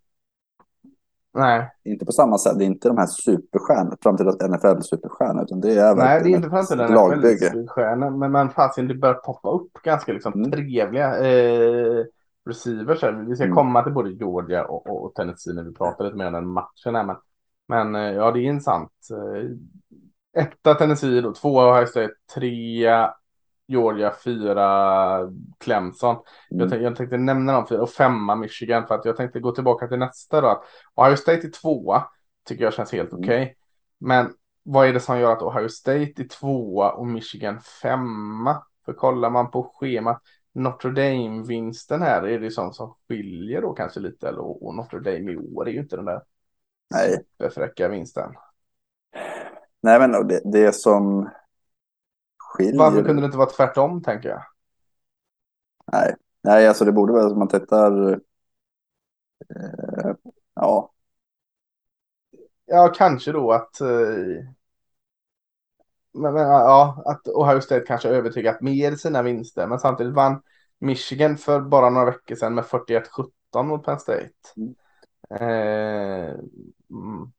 Nej. Inte på samma sätt. Det är inte de här superstjärnorna, framtida NFL-superstjärnor, utan det är Nej, det är inte framtida NFL-superstjärnor, men man fasen, det börjar poppa upp ganska liksom mm. trevliga eh, receivers. Vi ska mm. komma till både Georgia och, och, och, Tennessee när vi pratar lite mer om den matchen. Här, men, men eh, ja, det är intressant. Eh, etta Tennessee, då, tvåa Ohio State, trea Georgia, fyra Clemson. Mm. Jag, tänkte, jag tänkte nämna de fyra och femma Michigan för att jag tänkte gå tillbaka till nästa då. Ohio State är tvåa, tycker jag känns helt mm. okej. Okay. Men vad är det som gör att Ohio State är tvåa och Michigan femma? För kollar man på schemat Notre Dame-vinsten här är det sånt som skiljer då kanske lite. Eller, och Notre Dame i år är ju inte den där Nej. superfräcka vinsten. Nej, men det, det som skiljer. Varför kunde det inte vara tvärtom tänker jag? Nej, Nej alltså det borde vara om man tittar. Eh, ja. Ja, kanske då att. Eh, men, ja, att Ohio State kanske övertygat mer i sina vinster. Men samtidigt vann Michigan för bara några veckor sedan med 41-17 mot Penn State. Mm. Eh, mm.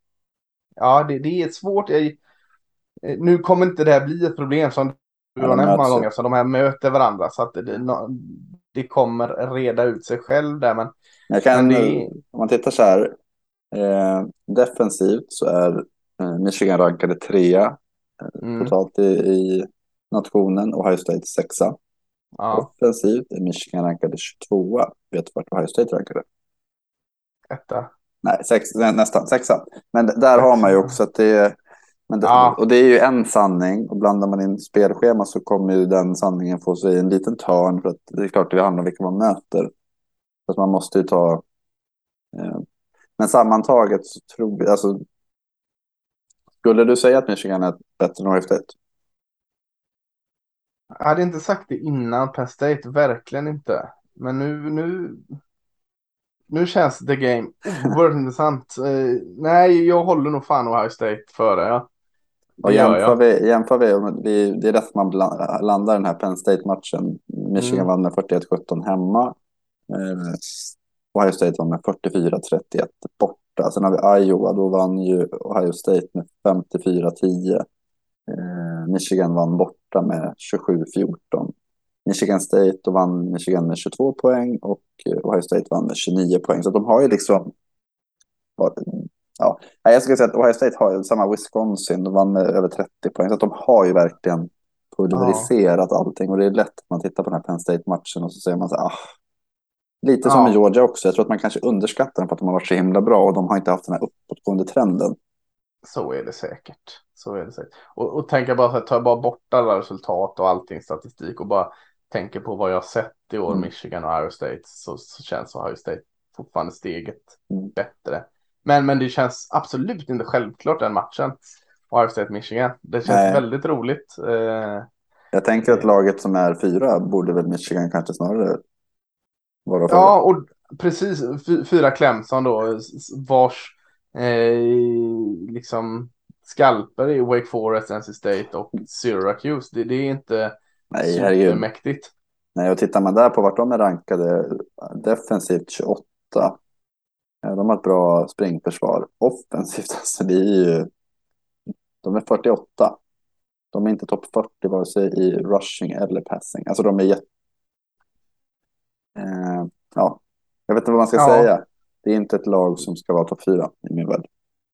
ja, det, det, är svårt. Jag, eh, nu kommer inte det här bli ett problem som du har nämnt många gånger. Så de här möter varandra. Så att det, det kommer reda ut sig själv där. Men, jag kan, men det... Om man tittar så här. Eh, defensivt så är eh, Michigan rankade trea mm. totalt i, i nationen. Ohio State sexa. Ja. Offensivt är Michigan rankade 22. Vet du vart Ohio State rankade? Etta. Nej, sex, nästan sexa. Men där har man ju också att det är... Men det, ja. Och det är ju en sanning och blandar man in spelschema så kommer ju den sanningen få sig en liten törn för att det är klart det handlar om vilka man möter. Så att man måste ju ta... Eh, men sammantaget så tror jag, alltså skulle du säga att Michigan är bättre än Ohio State? Jag hade inte sagt det innan Penn State, verkligen inte. Men nu, nu, nu känns The Game oerhört intressant. Uh, nej, jag håller nog fan Ohio State före. Ja. Och jämför vi, jämför vi, vi, det är att man landar den här Penn State-matchen. Michigan mm. vann med 41-17 hemma. Uh, Ohio State vann med 44-31 bort borta. Sen har vi Iowa, då vann ju Ohio State med 54-10. Eh, Michigan vann borta med 27-14. Michigan State, då vann Michigan med 22 poäng och eh, Ohio State vann med 29 poäng. Så de har ju liksom... Ja, jag skulle säga att Ohio State har samma Wisconsin, de vann med över 30 poäng. Så de har ju verkligen pulveriserat ja. allting. Och det är lätt att man tittar på den här Penn State-matchen och så säger man så här, ah, Lite som ja. med Georgia också. Jag tror att man kanske underskattar dem för att de har varit så himla bra och de har inte haft den här uppåtgående trenden. Så är det säkert. Så är det säkert. Och, och tänka bara att ta bara bort alla resultat och allting statistik och bara tänka på vad jag har sett i år, mm. Michigan och Ohio State, så, så känns Ohio State fortfarande steget mm. bättre. Men, men det känns absolut inte självklart den matchen. Ohio State, Michigan. Det känns Nej. väldigt roligt. Eh, jag tänker att laget som är fyra borde väl Michigan kanske snarare Ja, och precis. Fyra Clemson då, vars eh, liksom skalper i Wake Forest, NC State och Syracuse. Det, det är inte Nej, supermäktigt. Nej, och tittar man där på vart de är rankade defensivt 28. De har ett bra springförsvar. Offensivt, alltså det är ju... De är 48. De är inte topp 40 vare sig i rushing eller passing. Alltså de är jätte Eh, ja, jag vet inte vad man ska ja. säga. det är inte ett lag som ska vara topp fyra i min värld.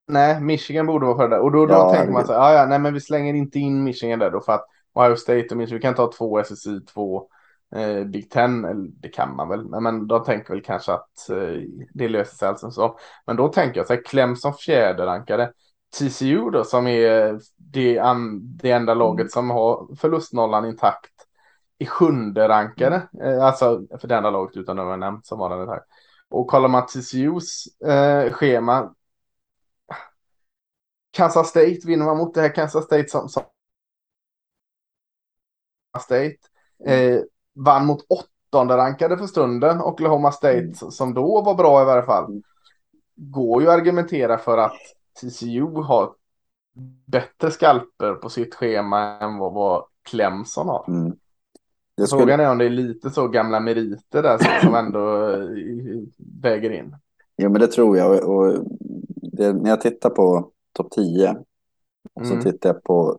Nej, Michigan borde vara för det. Och då, då ja, tänker man så här, ja, ja, nej, men vi slänger inte in Michigan där då för att Ohio State och Michigan, vi kan ta två SSI, två eh, Big Ten, eller det kan man väl, men, de tänker väl kanske att eh, det löser sig alltså så. Men då tänker jag så här, Clemson fjärde rankade. TCU då som är det, det enda laget mm. som har förlustnollan intakt i sjunde rankade, eh, alltså för det enda laget utan att nämnt som var den intakt. Och kollar man TCUs eh, schema Kansas State vinner man mot det här Kansas State som, som State. Eh, vann mot åttonde rankade för stunden, Oklahoma State, mm. som då var bra i varje fall. Går ju att argumentera för att TCU har bättre skalper på sitt schema än vad, vad Clemson har. Mm. Skulle... Frågan är om det är lite så gamla meriter där som ändå eh, väger in. Jo, men det tror jag. Och det, när jag tittar på topp 10 och så mm. tittar jag på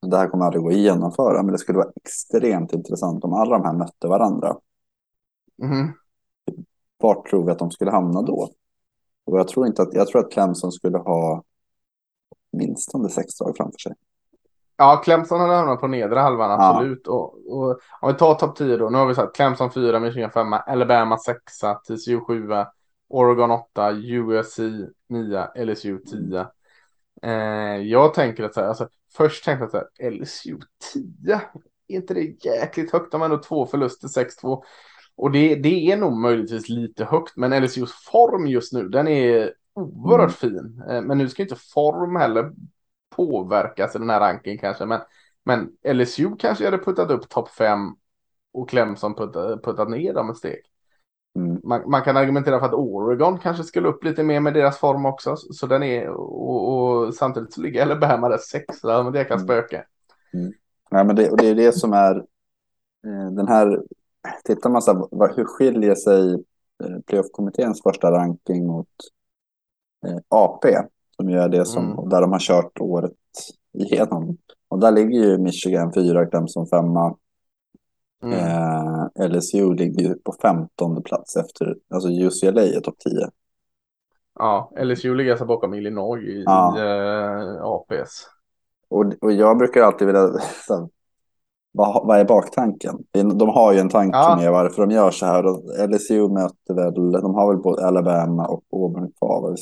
det här kommer aldrig gå att genomföra, men det skulle vara extremt intressant om alla de här mötte varandra. Mm. Vart tror vi att de skulle hamna då? Och jag tror inte att, jag tror att Clemson skulle ha minst sex dagar framför sig. Ja, Clemson hade hamnat på nedre halvan, absolut. Ja. Och, och, om vi tar topp 10 då, nu har vi sagt Clemson 4, Michigan 5, Alabama 6, TCU 7, Oregon 8, USC 9, LSU 10. Eh, jag tänker att så här, alltså, först tänkte jag att LSU 10, är inte det jäkligt högt? De har ändå två förluster, 6-2. Och det, det är nog möjligtvis lite högt, men LSUs form just nu, den är oerhört mm. fin. Eh, men nu ska inte form heller påverkas i den här rankingen kanske, men, men LSU kanske hade puttat upp topp 5 och Clemson puttat, puttat ner dem ett steg. Mm. Man, man, kan argumentera för att Oregon kanske skulle upp lite mer med deras form också. Så den är, och, och samtidigt så ligger Alabama där sexa, men det kan mm. spöka. Mm. Ja, men det, och det är det som är eh, den här, tittar man så här, hur skiljer sig eh, playoff-kommitténs första ranking mot eh, AP, som ju är det som, mm. där de har kört året igenom. Och där ligger ju Michigan fyra, Clemson femma, Mm. Eh, LSU ligger ju på 15 plats efter, alltså UCLA är topp 10. Ja, LSU ligger alltså bakom Illinois i, ja. i eh, APS. Och, och jag brukar alltid vilja, så, vad, vad är baktanken? De har ju en tanke ja. med varför de gör så här. LSU möter väl, de har väl både Alabama och Auburn kvar.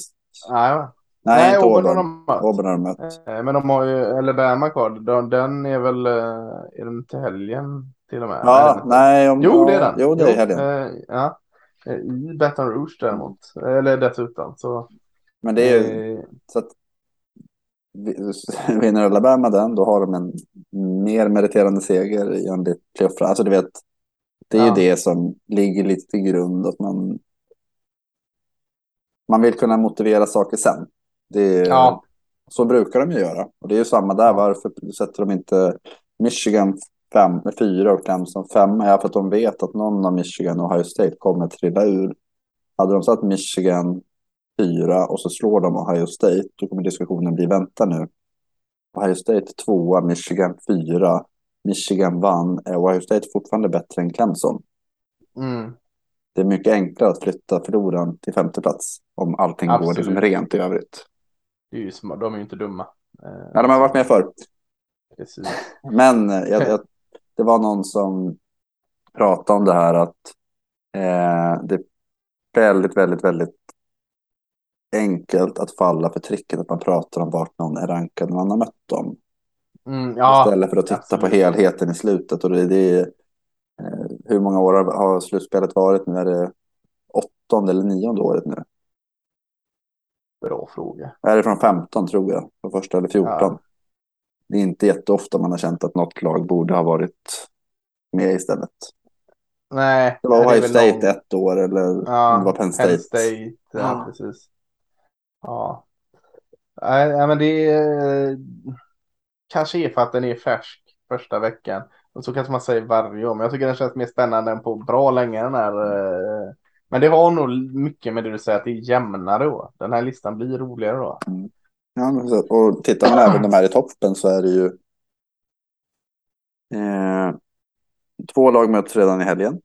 Ja, Nej, Nej inte Auburn. Auburn, Auburn har de mött. Eh, men de har ju Alabama kvar. Den är väl, eh, är den till helgen? till och med. Ja, nej. Om, jo, det är den. Jo, det är helgen. Eh, ja. I Baton Rouge däremot. Eller dessutom. Så, Men det är ju eh, så att vinner Alabama den, då har de en mer meriterande seger enligt playoff. Alltså du vet, det är ja. ju det som ligger lite till grund att man man vill kunna motivera saker sen. Är, ja. Så brukar de ju göra. Och det är ju samma där. Varför sätter de inte Michigan fem, fyra och Clemson femma är för att de vet att någon av Michigan och Ohio State kommer trilla ur. Hade de satt Michigan fyra och så slår de Ohio State, då kommer diskussionen bli vänta nu. Ohio State tvåa, Michigan fyra. Michigan vann. Är Ohio State fortfarande bättre än Clemson? Mm. Det är mycket enklare att flytta förloraren till femte plats om allting Absolut. går liksom rent i övrigt. Det är ju smart. De är ju inte dumma. Ja, de har varit med förr. Men jag, jag, det var någon som pratade om det här att eh, det är väldigt, väldigt, väldigt enkelt att falla för tricket att man pratar om vart någon är rankad när man har mött dem. Mm, ja, Istället för att titta absolut. på helheten i slutet. Och det, det är, eh, hur många år har slutspelet varit nu? Är det åttonde eller nionde året nu? Bra fråga. Är det från 15 tror jag, på första eller 14? Ja det är inte jätteofta man har känt att något lag borde ha varit med istället. Nej. Det var Ohio State någon... ett år eller ja, det var Penn State. Penn State ja, ja. precis. Ja. Nej, men det är... kanske är för att den är färsk första veckan. Och så kanske man säger varje år. Men jag tycker den känns mer spännande än på bra länge. Den här, eh, men det har nog mycket med det du säger att det är jämnare då. Den här listan blir roligare då. Mm. Ja, och tittar man även de här i toppen så är det ju eh, två lag möts redan i helgen.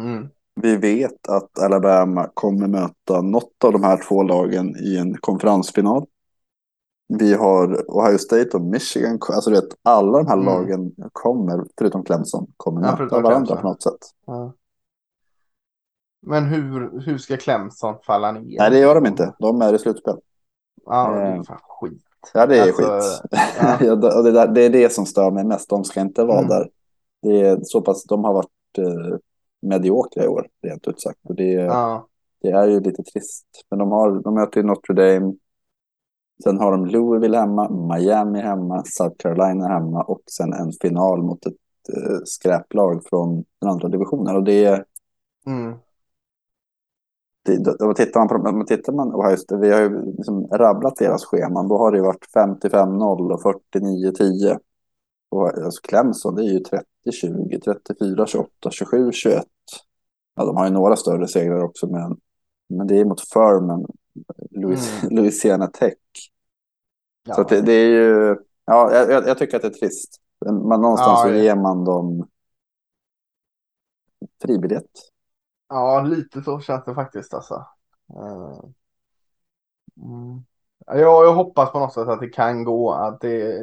Mm. Vi vet att Alabama kommer möta något av de här två lagen i en konferensfinal. Vi har Ohio State och Michigan. Alltså vet, alla de här mm. lagen kommer, förutom Clemson, kommer ja, möta varandra Clemson. på något sätt. Ja. Men hur, hur ska Clemson falla ner? Nej, det gör de inte. De är i slutspel. Ja, det är eh, fan skit. Ja, det är alltså, skit. Ja. det, där, det, är det som stör mig mest. De ska inte vara mm. där. Det är så pass, de har varit eh, mediokra i år, rent ut sagt. Och det, ja. det är ju lite trist. Men de, har, de möter ju Notre Dame. Sen har de Louisville hemma, Miami hemma, South Carolina hemma och sen en final mot ett eh, skräplag från den andra divisionen. Och det är... Mm då tittar man på dem, tittar man, och just, vi har ju liksom rabblat deras scheman, då har det varit 55-0 och 49-10. Och alltså Clemson, det är ju 30-20, 34-28, 27-21. Ja, de har ju några större segrar också, men, men det är mot Furman, Louis, mm. Louisiana Tech. Ja. Så det, det, är ju, ja, jag, jag, tycker att det är trist. Men någonstans ja, så ger man dem fribiljett. Ja, lite så känns det faktiskt alltså. Eh, mm. Jag, jag hoppas på något sätt att det kan gå, att det,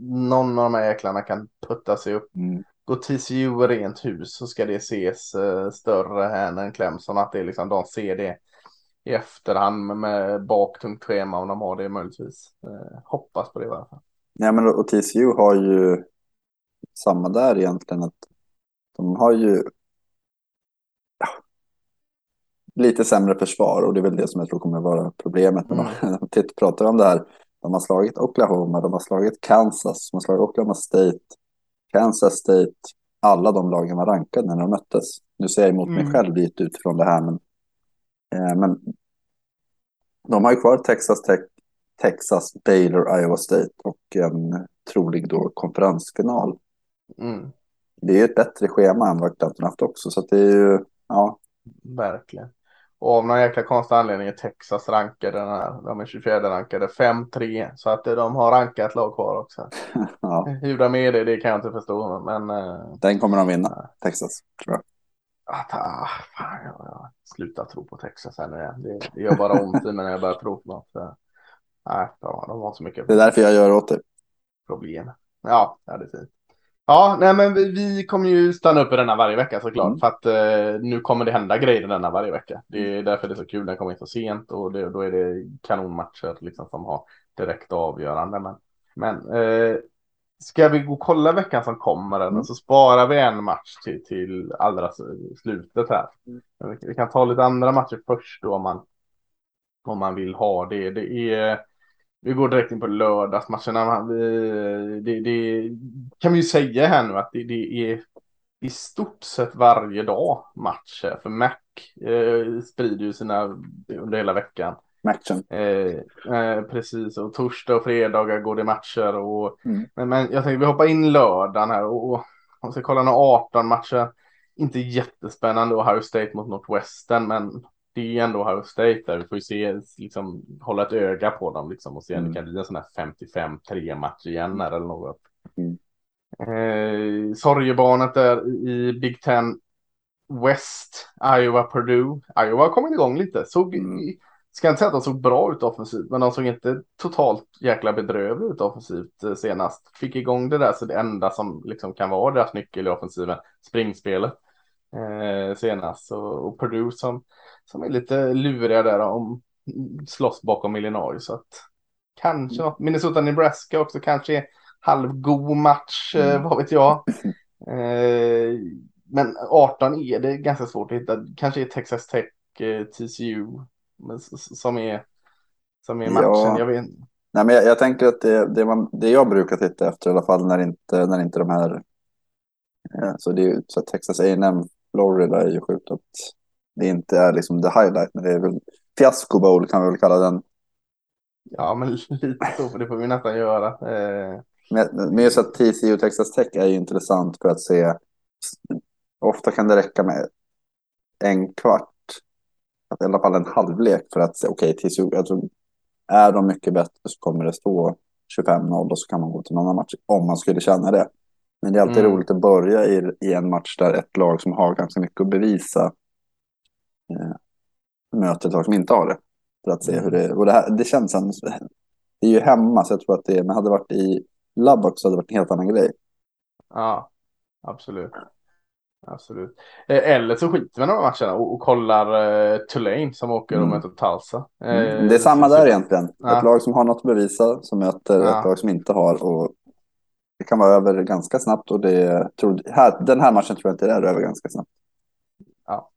någon av de här jäklarna kan putta sig upp. Mm. Går TCU rent hus så ska det ses uh, större här än Clemson. Att det är liksom, de ser det i efterhand med, med baktungt schema om de har det möjligtvis. Uh, hoppas på det i alla fall. Ja, men och TCU har ju samma där egentligen. att De har ju lite sämre försvar och det är väl det som jag tror kommer vara problemet. Mm. När de pratar om det här, de har slagit Oklahoma, de har slagit Kansas, de har slagit Oklahoma State, Kansas State. Alla de lagen var rankade när de möttes. Nu ser jag emot mm. mig själv lite utifrån det här, men, eh, men de har ju kvar Texas Tech, Texas, Baylor, Iowa State och en trolig då konferensfinal. Mm. Det är ju ett bättre schema än vad Clemson haft också, så det är ju, ja. Verkligen. Och av någon jäkla konstig anledning är Texas rankade den här. De är 24 rankade 5-3. Så att de har rankat lag kvar också. ja. Hur de är det, det kan jag inte förstå. Men, eh, den kommer de vinna, Texas, tror jag. Att, ah, fan, jag, jag slutar tro på Texas här nu igen. Det, det gör bara ont i mig när jag börjar tro på något. nej, ja, de har så mycket. Det är därför jag gör åt det. Problem. Ja, ja det är fint. Ja, nej men vi, vi kommer ju stanna upp i denna varje vecka såklart. Mm. För att eh, nu kommer det hända grejer denna varje vecka. Det är mm. därför det är så kul, den kommer in så sent och det, då är det kanonmatcher liksom som har direkt avgörande. Men, men eh, ska vi gå och kolla veckan som kommer mm. så sparar vi en match till, till allra slutet här. Mm. Vi, vi kan ta lite andra matcher först då om man, om man vill ha det. Det är vi går direkt in på lördagsmatcherna. Det, det, kan vi ju säga här nu att det, det är i stort sett varje dag matcher. För Mac eh, sprider ju sina under hela veckan. Matchen. Eh, eh, precis, och torsdag och fredagar går det matcher. Och, mm. men, men jag tänkte vi hoppar in lördagen här och, och om vi ska kolla några 18 matcher. Inte jättespännande Ohio State mot Northwestern, men det är ändå Ohio State där. Vi får ju se, liksom, hålla ett öga på dem liksom, och se om det kan bli en sån här 55-3 match igen eller något. Mm. Eh, sorgebarnet där i Big Ten West, Iowa, Purdue. Iowa kommit igång lite. Såg, mm. Ska inte säga att de såg bra ut offensivt, men de såg inte totalt jäkla bedrövligt ut offensivt eh, senast. Fick igång det där, så det enda som liksom kan vara deras nyckel i offensiven, springspelet eh, senast. Och, och Purdue som som är lite luriga där om slåss bakom Illinois. Så att kanske något. Minnesota Nebraska också kanske är halvgod match, eh, mm. vad vet jag. Eh, men 18 är det ganska svårt att hitta. Kanske är Texas Tech, eh, TCU som är, som är matchen. Ja. Jag vet Nej, men jag, jag tänker att det, det, man, det jag brukar titta efter i alla fall när inte, när inte de här... Ja, så det är så Texas A&M Florida är ju sjukt att det inte är liksom the highlight, men det är väl fiasko bowl kan vi väl kalla den. Ja, men lite så, för det får vi nästan göra. Eh... Men, men just att TCU Texas Tech är ju intressant för att se. Ofta kan det räcka med en kvart, i alla fall en halvlek för att se, okej, okay, TCU, alltså, är de mycket bättre så kommer det stå 25-0 och så kan man gå till någon annan match om man skulle känna det. Men det är alltid mm. roligt att börja i, i en match där ett lag som har ganska mycket att bevisa eh, möter ett lag som inte har det. För att se hur det Och det, här, det känns som, det är ju hemma så jag tror att det, men hade det varit i Lubbock så hade det varit en helt annan grej. Ja, absolut. Absolut. Eh, eller så skiter vi i de matcherna och, och kollar uh, Tulane som åker och mm. möter Tulsa. Mm. Det är samma där egentligen. Ja. Ett lag som har något att bevisa som möter ja. ett lag som inte har. Och det kan vara över ganska snabbt och det, tror, här, den här matchen tror jag inte det är över ganska snabbt. Ja.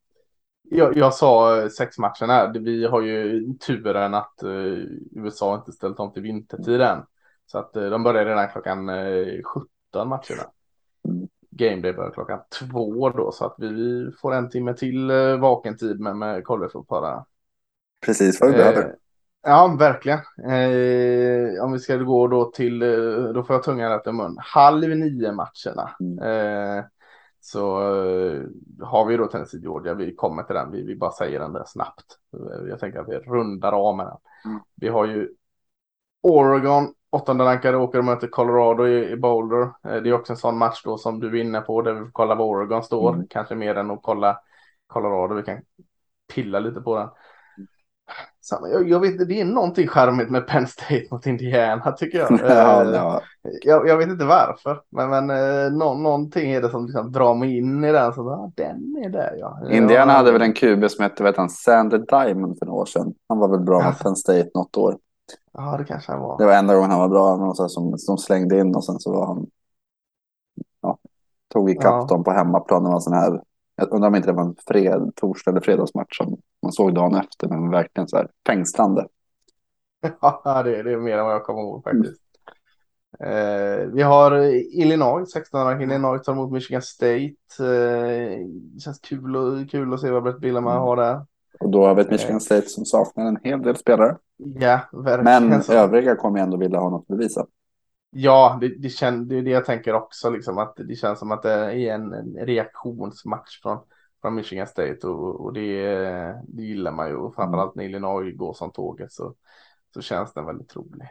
Jag, jag sa eh, sex matcherna. Vi har ju turen att uh, USA inte ställt om till vintertid än. Så att uh, de börjar redan klockan uh, 17 matcherna. Mm. Game Day börjar klockan två då så att vi får en timme till vaken tid med, med collegefotboll. Precis vad vi behöver. Ja, verkligen. Eh, om vi ska gå då till, eh, då får jag tungan rätt i mun, halv nio matcherna. Mm. Eh, så eh, har vi då Tennessee Georgia, vi kommer till den, vi, vi bara säger den där snabbt. Jag tänker att vi rundar av med den. Mm. Vi har ju Oregon, åttonde rankade åker och möter Colorado i, i Boulder. Eh, det är också en sån match då som du är inne på, där vi får kolla var Oregon står, mm. kanske mer än att kolla Colorado, vi kan pilla lite på den. Jag, jag, vet det är någonting charmigt med Penn State mot Indiana tycker jag. ja, eh, ja. jag. Jag vet inte varför, men, men eh, nå, någonting är det som liksom drar mig in i den. Så, ah, den är där ja. Indiana hade väl en QB som hette vet han, Sander Diamond för några år sedan. Han var väl bra mot Penn State något år. Ja, det kanske han var. Det var enda gången han var bra. Någon som, som slängde in och sen så var han. Ja, tog ikapp ja. dem på hemmaplan. En sån här jag undrar om inte det var en fred, torsdag eller fredagsmatch som man såg dagen efter, men verkligen så här fängslande. Ja, det, det är mer än vad jag kommer ihåg faktiskt. Eh, vi har Illinois, 16 Illinois tar emot Michigan State. Eh, känns kul, och, kul att se vad Brett Bielema mm. har där. Och då har vi ett Michigan eh. State som saknar en hel del spelare. Ja, verkligen. Men övriga kommer ändå vilja ha något att bevisa. Ja, det, det, kän, det är det jag tänker också, liksom, att det känns som att det är en, en reaktionsmatch från, från Michigan State och, och det, det gillar man ju. Och framförallt när Illinois går som tåget så, så känns den väldigt trolig.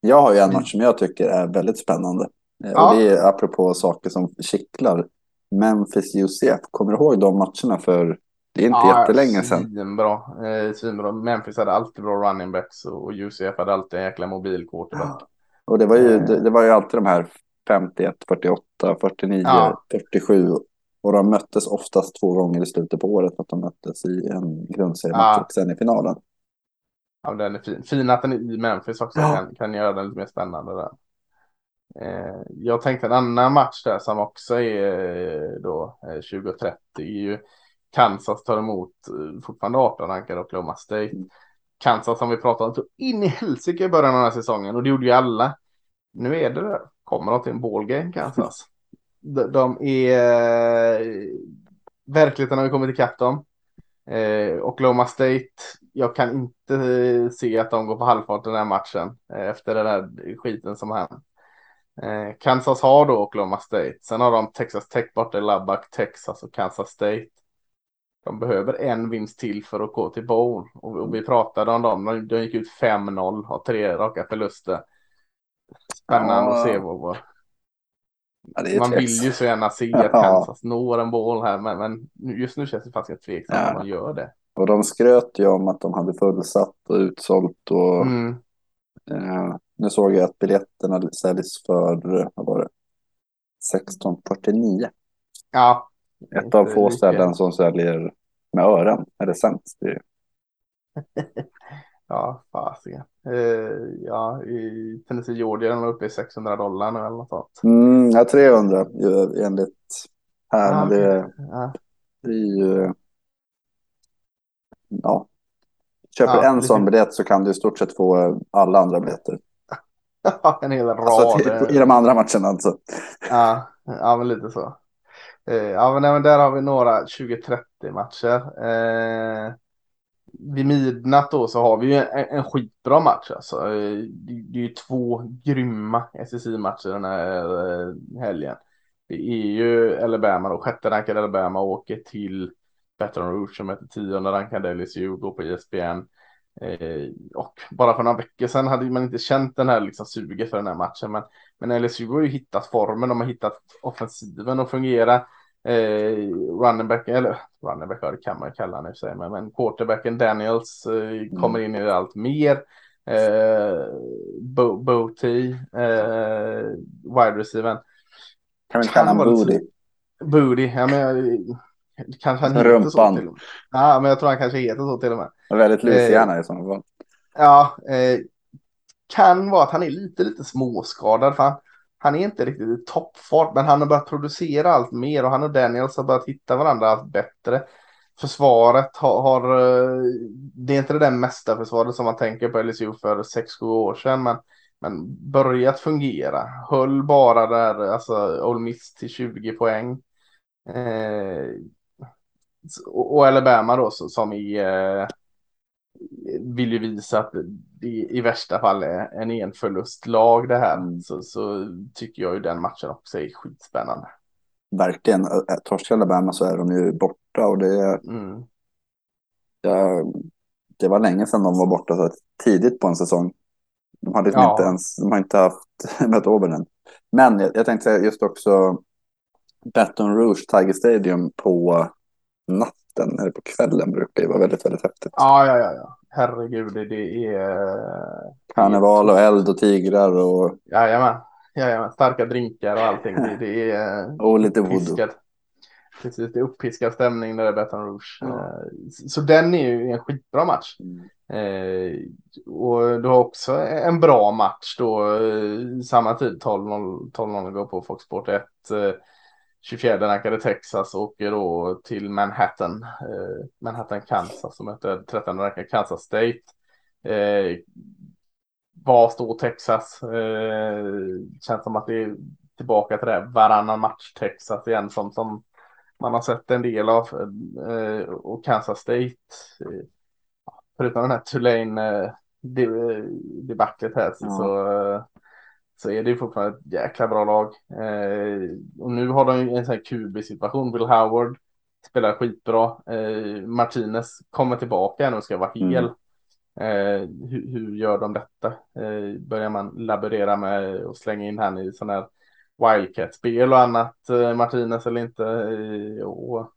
Jag har ju en match som jag tycker är väldigt spännande. Eh, ja. Och det är apropå saker som kittlar. Memphis UCF, kommer du ihåg de matcherna för det är inte ja, jättelänge sedan. Svinbra. Eh, svinbra. Memphis hade alltid bra running backs och UCF hade alltid en jäkla mobil quarterback. Och det var ju, det, det var ju alltid de här 51, 48, 49, ja. 47. Och de möttes oftast två gånger i slutet på året. Att de möttes i en grundseriematch ja. och sen i finalen. Ja, den är fin. Fin att den är i Memphis också ja. kan, kan göra den lite mer spännande där. Eh, jag tänkte en annan match där som också är eh, då eh, 2030 är ju Kansas tar emot eh, fortfarande 18 rankade Oklahoma State. Mm. Kansas som vi pratade om in i helsike i början av den här säsongen och det gjorde ju alla. Nu är det där. Kommer de till en ballgame Kansas? De, de är eh, verkligheten har ju kommit ikapp dem. Eh, Oklahoma State, jag kan inte eh, se att de går på halvfart den här matchen eh, efter den här skiten som hänt. Eh, Kansas har då Oklahoma State. Sen har de Texas Tech borta i Lubbock, Texas och Kansas State. De behöver en vinst till för att gå till bowl. Och, och vi pratade om dem. De, de gick ut 5-0, har tre raka förluster. Spännande ja. att se vad... vad... Ja, man vill ju så gärna se att Kansas når en boll här, men, men just nu känns det faktiskt tveksamt ja. att man gör det. Och de skröt ju om att de hade fullsatt och utsålt och mm. eh, nu såg jag att biljetterna säljs för, vad var det, 1649. Ja, ett av få ställen som säljer med öron, eller sämst. ja, fasiken. Uh, ja, i Tennessee Georgia de uppe i 600 dollar nu eller något sånt. Mm, ja, 300 enligt här. Ah, det, ja. det är ju... Ja. Köper ja, en sån biljett så kan du i stort sett få alla andra biljetter. en hel rad. Alltså, I de andra matcherna alltså. Ja, ja men lite så. Eh, ja, men, där har vi några 20-30 matcher. Eh, vid midnatt då så har vi en, en skitbra match. Alltså. Eh, det, det är ju två grymma SSI-matcher den här eh, helgen. Det är ju Alabama då, sjätte rankade Alabama åker till Baton Rouge som heter tionde rankade LSU, går på ESPN. Eh, och bara för några veckor sedan hade man inte känt den här liksom suget för den här matchen. Men, men LSU har ju hittat formen, de har hittat offensiven att fungera. Eh, running back, eller running back, det kan man kalla honom i sig, men, men quarterbacken Daniels eh, mm. kommer in i det allt mer. Eh, Bo, Bo T, eh, wide receiver. Kan vi kalla honom Booty? Booty, ja men kanske han Rumpan. heter så till och med. Ja, men jag tror han kanske heter så till och med. Väldigt Louisiana eh, i sådana fall. Ja, eh, kan vara att han är lite, lite småskadad. För han, han är inte riktigt i toppfart, men han har börjat producera allt mer och han och Daniels har börjat hitta varandra allt bättre. Försvaret har, har det är inte det där mesta försvaret som man tänker på LSU för 6-7 år sedan, men, men börjat fungera. Höll bara där, alltså Ole Miss till 20 poäng. Eh, och, och Alabama då som i eh, vill ju visa att det i värsta fall är en enförlustlag det här. Mm. Så, så tycker jag ju den matchen också är skitspännande. Verkligen. Torskar Alabama så är de ju borta och det, mm. ja, det var länge sedan de var borta så tidigt på en säsong. De hade liksom ja. inte ens, de har inte haft mött Auburn Men jag, jag tänkte säga just också Baton Rouge Tiger Stadium på natten eller på kvällen brukar ju vara väldigt, väldigt häftigt. Ja, ja, ja. ja. Herregud, det, är... Karneval och eld och tigrar och... Jajamän, jajamän. starka drinkar och allting. Det, det är... och lite voodoo. Precis, det är uppiskad stämning när det är Baton Rouge. Mm. Så den är ju en skitbra match. Mm. Eh, och du har också en bra match då, eh, samma tid 12.00 12 går på Fox Sport 1. Eh, 24 rankade Texas åker då till Manhattan, eh, Manhattan, Kansas som möter 13 rankade Kansas State. Eh, var står Texas? Eh, känns som att det är tillbaka till det varannan match Texas igen som, som man har sett en del av. Eh, och Kansas State, eh, förutom den här Tulane eh, debaclet här så eh, så är det fortfarande ett jäkla bra lag. Eh, och nu har de en sån här QB-situation. Will Howard spelar skitbra. Eh, Martinez kommer tillbaka nu och ska vara mm. hel. Mm. Eh, hur, hur, gör de detta? Eh, börjar man laborera med och slänga in han i sån här Wildcat-spel och annat, eh, Martinez eller inte. Eh, och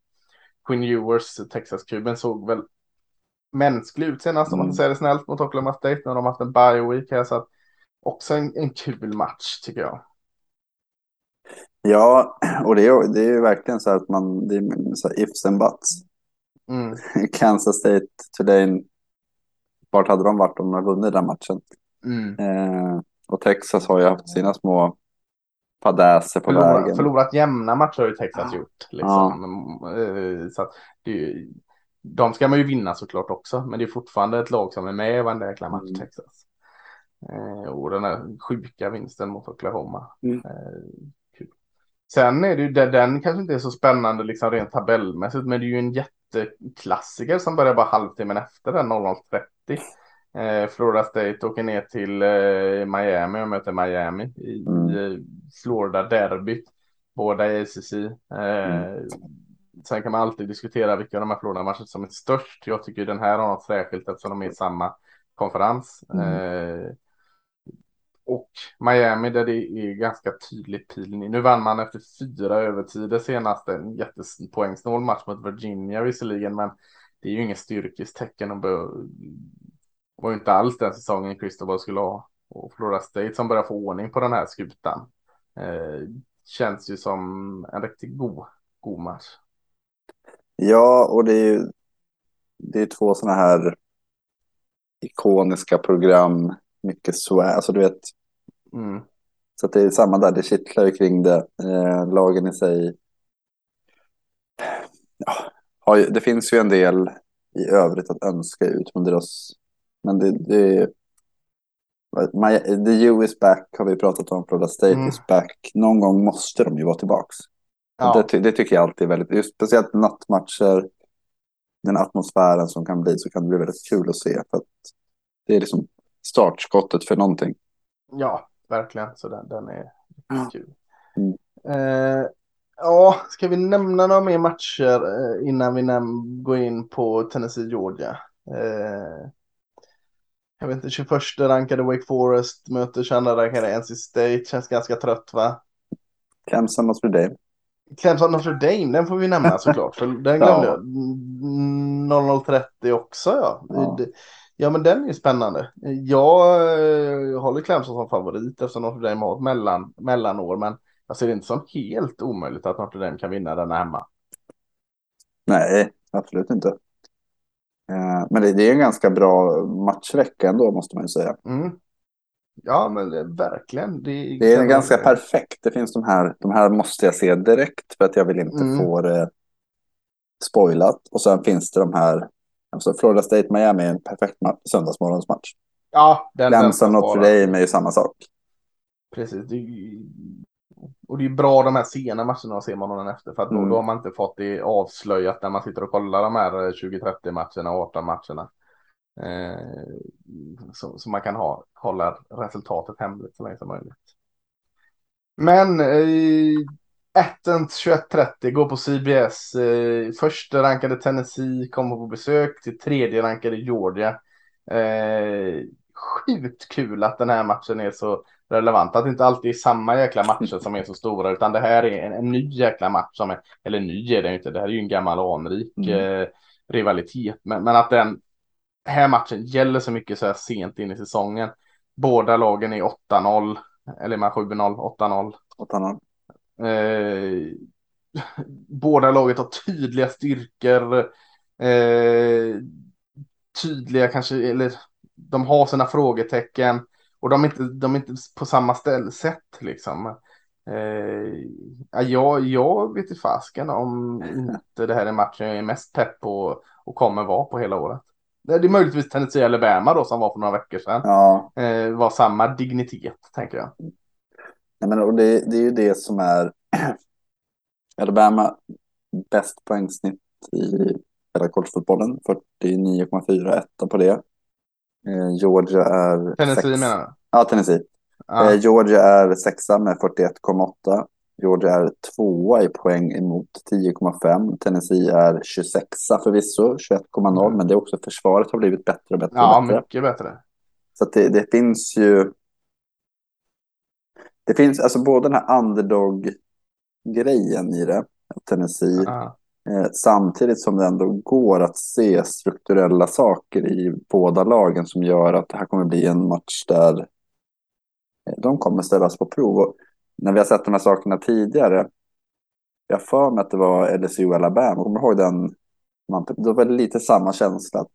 Quinn Ewers, Texas-kuben, såg väl mänsklig ut senast om man mm. säger det snällt mot Oklahoma State när de haft en bye week här så att också en, en kul match tycker jag. Ja, och det är, det är verkligen så att man, det är så ifs and buts. Mm. Kansas State, Tulane, vart hade de varit om de hade vunnit den matchen? Mm. Eh, och Texas har ju haft sina små fadäser på förlorat, vägen. Förlorat jämna matcher har ju Texas gjort. Liksom. Ja. Eh, så det, de ska man ju vinna såklart också, men det är fortfarande ett lag som är med i varenda jäkla match, mm. Texas. Eh, och den här sjuka vinsten mot Oklahoma. Mm. Eh, Sen är det ju, den kanske inte är så spännande liksom rent tabellmässigt, men det är ju en jätteklassiker som börjar bara halvtimmen efter den 00.30. Eh, Florida State åker ner till eh, Miami och möter Miami i mm. Florida derbyt. Båda i ACC. Eh, mm. Sen kan man alltid diskutera vilka av de här Florida-matcherna som är störst. Jag tycker den här har något särskilt eftersom de är i samma konferens. Mm. Eh, och Miami där det är ganska tydlig pilning. Nu vann man efter fyra övertider senast en jättepoängsnål match mot Virginia visserligen, men det är ju inget styrkestecken och var ju inte alls den säsongen Cristobal skulle ha. Och Florida State som börjar få ordning på den här skutan. Eh, känns ju som en riktigt god, god match. Ja, och det är ju det är två sådana här ikoniska program, mycket swag, alltså du vet. Mm. Så det är samma där, det kittlar ju kring det. Eh, lagen i sig. Ja, det finns ju en del i övrigt att önska ut deras. Men det, det My, the U is back har vi pratat om, Florida State mm. is back. Någon gång måste de ju vara tillbaka. Ja. Det, det, tycker jag alltid är väldigt, just speciellt nattmatcher den atmosfären som kan bli så kan det bli väldigt kul att se. För att det är liksom startskottet för någonting. Ja, verkligen. Så den, den är kul. Mm. Eh, ja, ska vi nämna några mer matcher eh, innan vi går in på Tennessee-Georgia? Eh, jag vet inte, 21 rankade Wake Forest möter 22 rankade NC State. Känns ganska trött va? Clemson Notre Dame. Clemson Notre Dame, den får vi nämna såklart. För den glömde ja. jag. 0030 också ja. ja. Ja men den är spännande. Jag, jag eh, håller Clemson som favorit eftersom Notre Dame har ett mellan, mellanår. Men jag ser det inte som helt omöjligt att Notre Dame kan vinna denna hemma. Nej, absolut inte. Eh, men det, det, är en ganska bra matchvecka ändå måste man ju säga. Mm. Ja, men det, verkligen. Det, det är ganska det. perfekt. Det finns de här, de här måste jag se direkt för att jag vill inte mm. få det spoilat. Och sen finns det de här, alltså Florida State Miami är en perfekt söndagsmorgonsmatch. Ja, den Clemson Notre Dame är ju samma sak. Precis. Det, och det är bra de här sena matcherna ser man morgonen efter. För att då, mm. då har man inte fått det avslöjat när man sitter och kollar de här 20-30 matcherna och 18 matcherna. Eh, så, så, man kan ha, hålla resultatet hemligt så länge som möjligt. Men eh, Attens 21.30 går på CBS. Eh, första rankade Tennessee kommer på besök till tredje rankade Georgia. Eh, sjukt kul att den här matchen är så relevant. Att det inte alltid är samma jäkla matcher som är så stora utan det här är en, en ny jäkla match som är, eller ny är det inte, det här är ju en gammal anrik mm. eh, rivalitet. Men, men att den här matchen gäller så mycket så här sent in i säsongen. Båda lagen är 8-0, eller man 7-0, 8-0. 8-0. Eh, båda laget har tydliga styrkor. Eh, tydliga kanske, eller de har sina frågetecken. Och de är inte, de är inte på samma ställ, sätt liksom. Eh, jag, jag vet inte fasken om inte det här är matchen jag är mest pepp på och kommer vara på hela året. Det är möjligtvis Tennessee Alabama då som var för några veckor sedan. Ja. Eh, var samma dignitet tänker jag. Men, och det, det är ju det som är Alabama bäst poängsnitt i hela collegefotbollen. 49,4 etta på det. Eh, Georgia är... Tennessee sex... menar? Ja, Tennessee. Ah. Eh, Georgia är sexa med 41,8. Georgia är tvåa i poäng emot 10,5. Tennessee är 26 förvisso, 21,0. Mm. Men det är också försvaret har blivit bättre och bättre. Ja, och bättre. mycket bättre. Så det, det, finns ju... Det finns alltså både den här underdog-grejen i det, Tennessee. Ah. Eh, samtidigt som det ändå går att se strukturella saker i båda lagen som gör att det här kommer bli en match där eh, de kommer ställas på prov. Och när vi har sett de här sakerna tidigare, jag för mig att det var LSU Alabama, kommer du ihåg den? Då var det lite samma känsla. Att...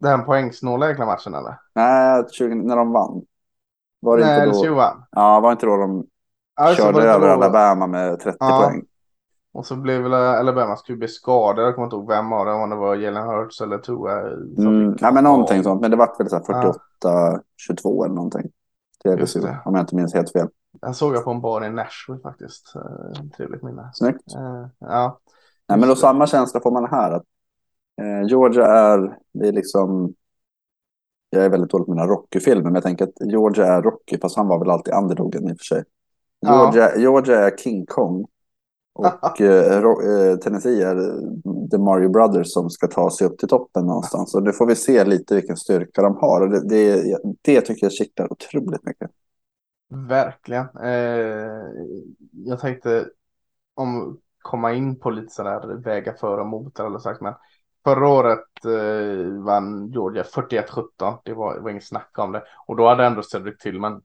Den poängsnåla jäkla matchen eller? Nej, 20, när de vann. Var det Nej, inte då... LSU. Ja, var inte då de alltså, körde över. Alabama med 30 ja. poäng? Och så blev väl Alabamas QB skadad. Jag kommer inte ihåg vem av dem. Om det var Jalen Hurts eller Tua. Mm, ja, men någonting sånt. Men det var väl 48-22 ja. eller någonting. Just det. Om jag inte minns helt fel. Den såg jag på en bar i Nashville faktiskt. Eh, trevligt minne. Snyggt. Uh, ja. Nej, men då samma känsla får man här. Att, eh, Georgia är, det är liksom, jag är väldigt dålig på mina Rocky-filmer, men jag tänker att Georgia är Rocky, fast han var väl alltid underdogen i och för sig. Georgia, ja. Georgia är King Kong. Och eh, eh, Tennessee är The Mario Brothers som ska ta sig upp till toppen någonstans. Och nu får vi se lite vilken styrka de har. Och det, det, det tycker jag kittlar otroligt mycket. Verkligen. Eh, jag tänkte om komma in på lite sådär väga för och mot eller sagt. Men förra året eh, vann Georgia 41-17. Det var, var inget snack om det. Och då hade ändå Cedric Tillman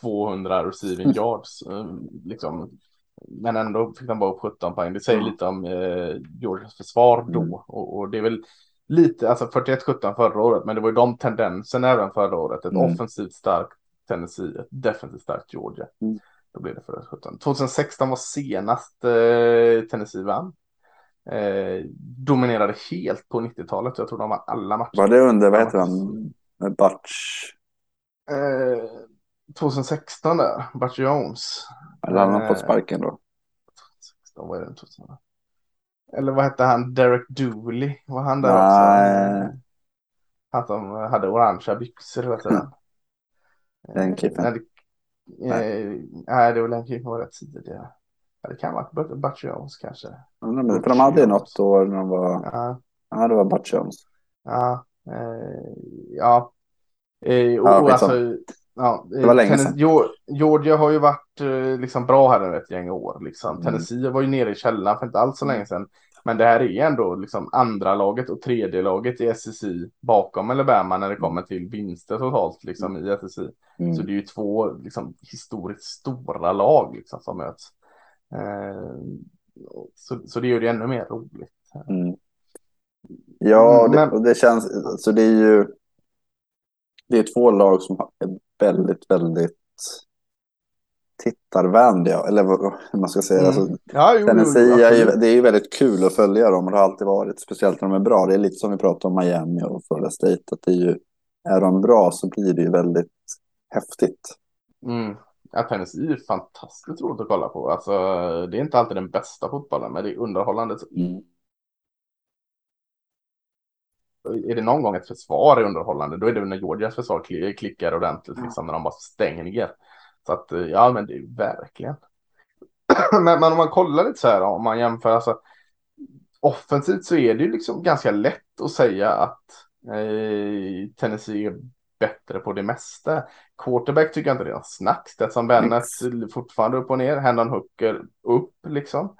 200 receiving yards. Eh, liksom men ändå fick de bara upp 17 poäng. Det säger mm. lite om eh, Georgias försvar då. Mm. Och, och, det är väl lite, alltså 41-17 förra året, men det var ju de tendenserna även förra året. Ett mm. offensivt starkt Tennessee, ett defensivt starkt Georgia. Mm. Då blev det 41-17. 2016 var senast eh, Tennessee vann. Eh, dominerade helt på 90-talet. Jag tror de var alla matcher. Var det under, vad heter han, Butch? Eh, 2016 där, Butch Jones. Eller han har fått sparken då. 2016 var det 2000. Eller vad hette han, Derek Dooley? Var han där Nej. också? Att de hade orangea byxor hela tiden. Den kippen. Nej, det, nej, det var den kippen var rätt tidigare. Ja, det kan vara Butch Jones kanske. Ja, men, för de hade ju något år när de var... Ja, ja det var Butch Jones. Ja, eh, ja Eh, och, ja, alltså, ja, det var länge sedan. Georgia har ju varit eh, liksom bra här ett gäng år. Liksom. Mm. Tennessee var ju nere i källaren för inte alls så länge sedan. Men det här är ändå liksom andra laget och tredje laget i SEC bakom Alabama när det kommer till vinster totalt liksom i SEC. Mm. Så det är ju två liksom, historiskt stora lag liksom, som möts. Eh, så, så det gör det ännu mer roligt. Mm. Ja, mm, det, Men... det känns, så det är ju det är två lag som är väldigt, väldigt tittarvänliga, eller hur man ska säga. Mm. Alltså, ja, jo, Tennessee jo, är ju, det är ju väldigt kul att följa dem och det har alltid varit, speciellt när de är bra. Det är lite som vi pratar om Miami och Florida State, att det är ju, är de bra så blir det ju väldigt häftigt. Mm. Ja, Tennessee är fantastiskt roligt att kolla på. Alltså, det är inte alltid den bästa fotbollen, men det är underhållande. Mm. Är det någon gång ett försvar är underhållande, då är det när Georgias försvar klickar ordentligt, liksom, när de bara stänger. Så att, ja, men det är verkligen. men, men, om man kollar lite så här, om man jämför, alltså, offensivt så är det ju liksom ganska lätt att säga att eh, Tennessee är bättre på det mesta. Quarterback tycker jag inte det är snack. Stetson Bennett fortfarande upp och ner. Hendon Hooker upp liksom.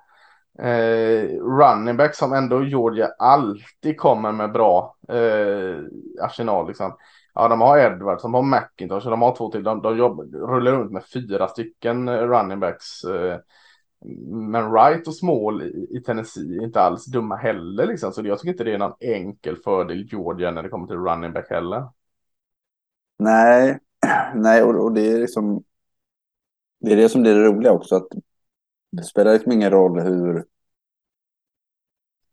Eh, running back som ändå Georgia alltid kommer med bra eh, arsenal liksom. Ja, de har Edwards, de har McIntosh, de har två till. De, de jobbar, rullar runt med fyra stycken eh, running backs. Eh, men Wright och Small i, i Tennessee är inte alls dumma heller liksom. Så jag tycker inte det är någon enkel fördel Georgia när det kommer till running back heller. Nej, nej och, och, det är liksom det är det som blir det roliga också. Att det spelar liksom ingen roll hur,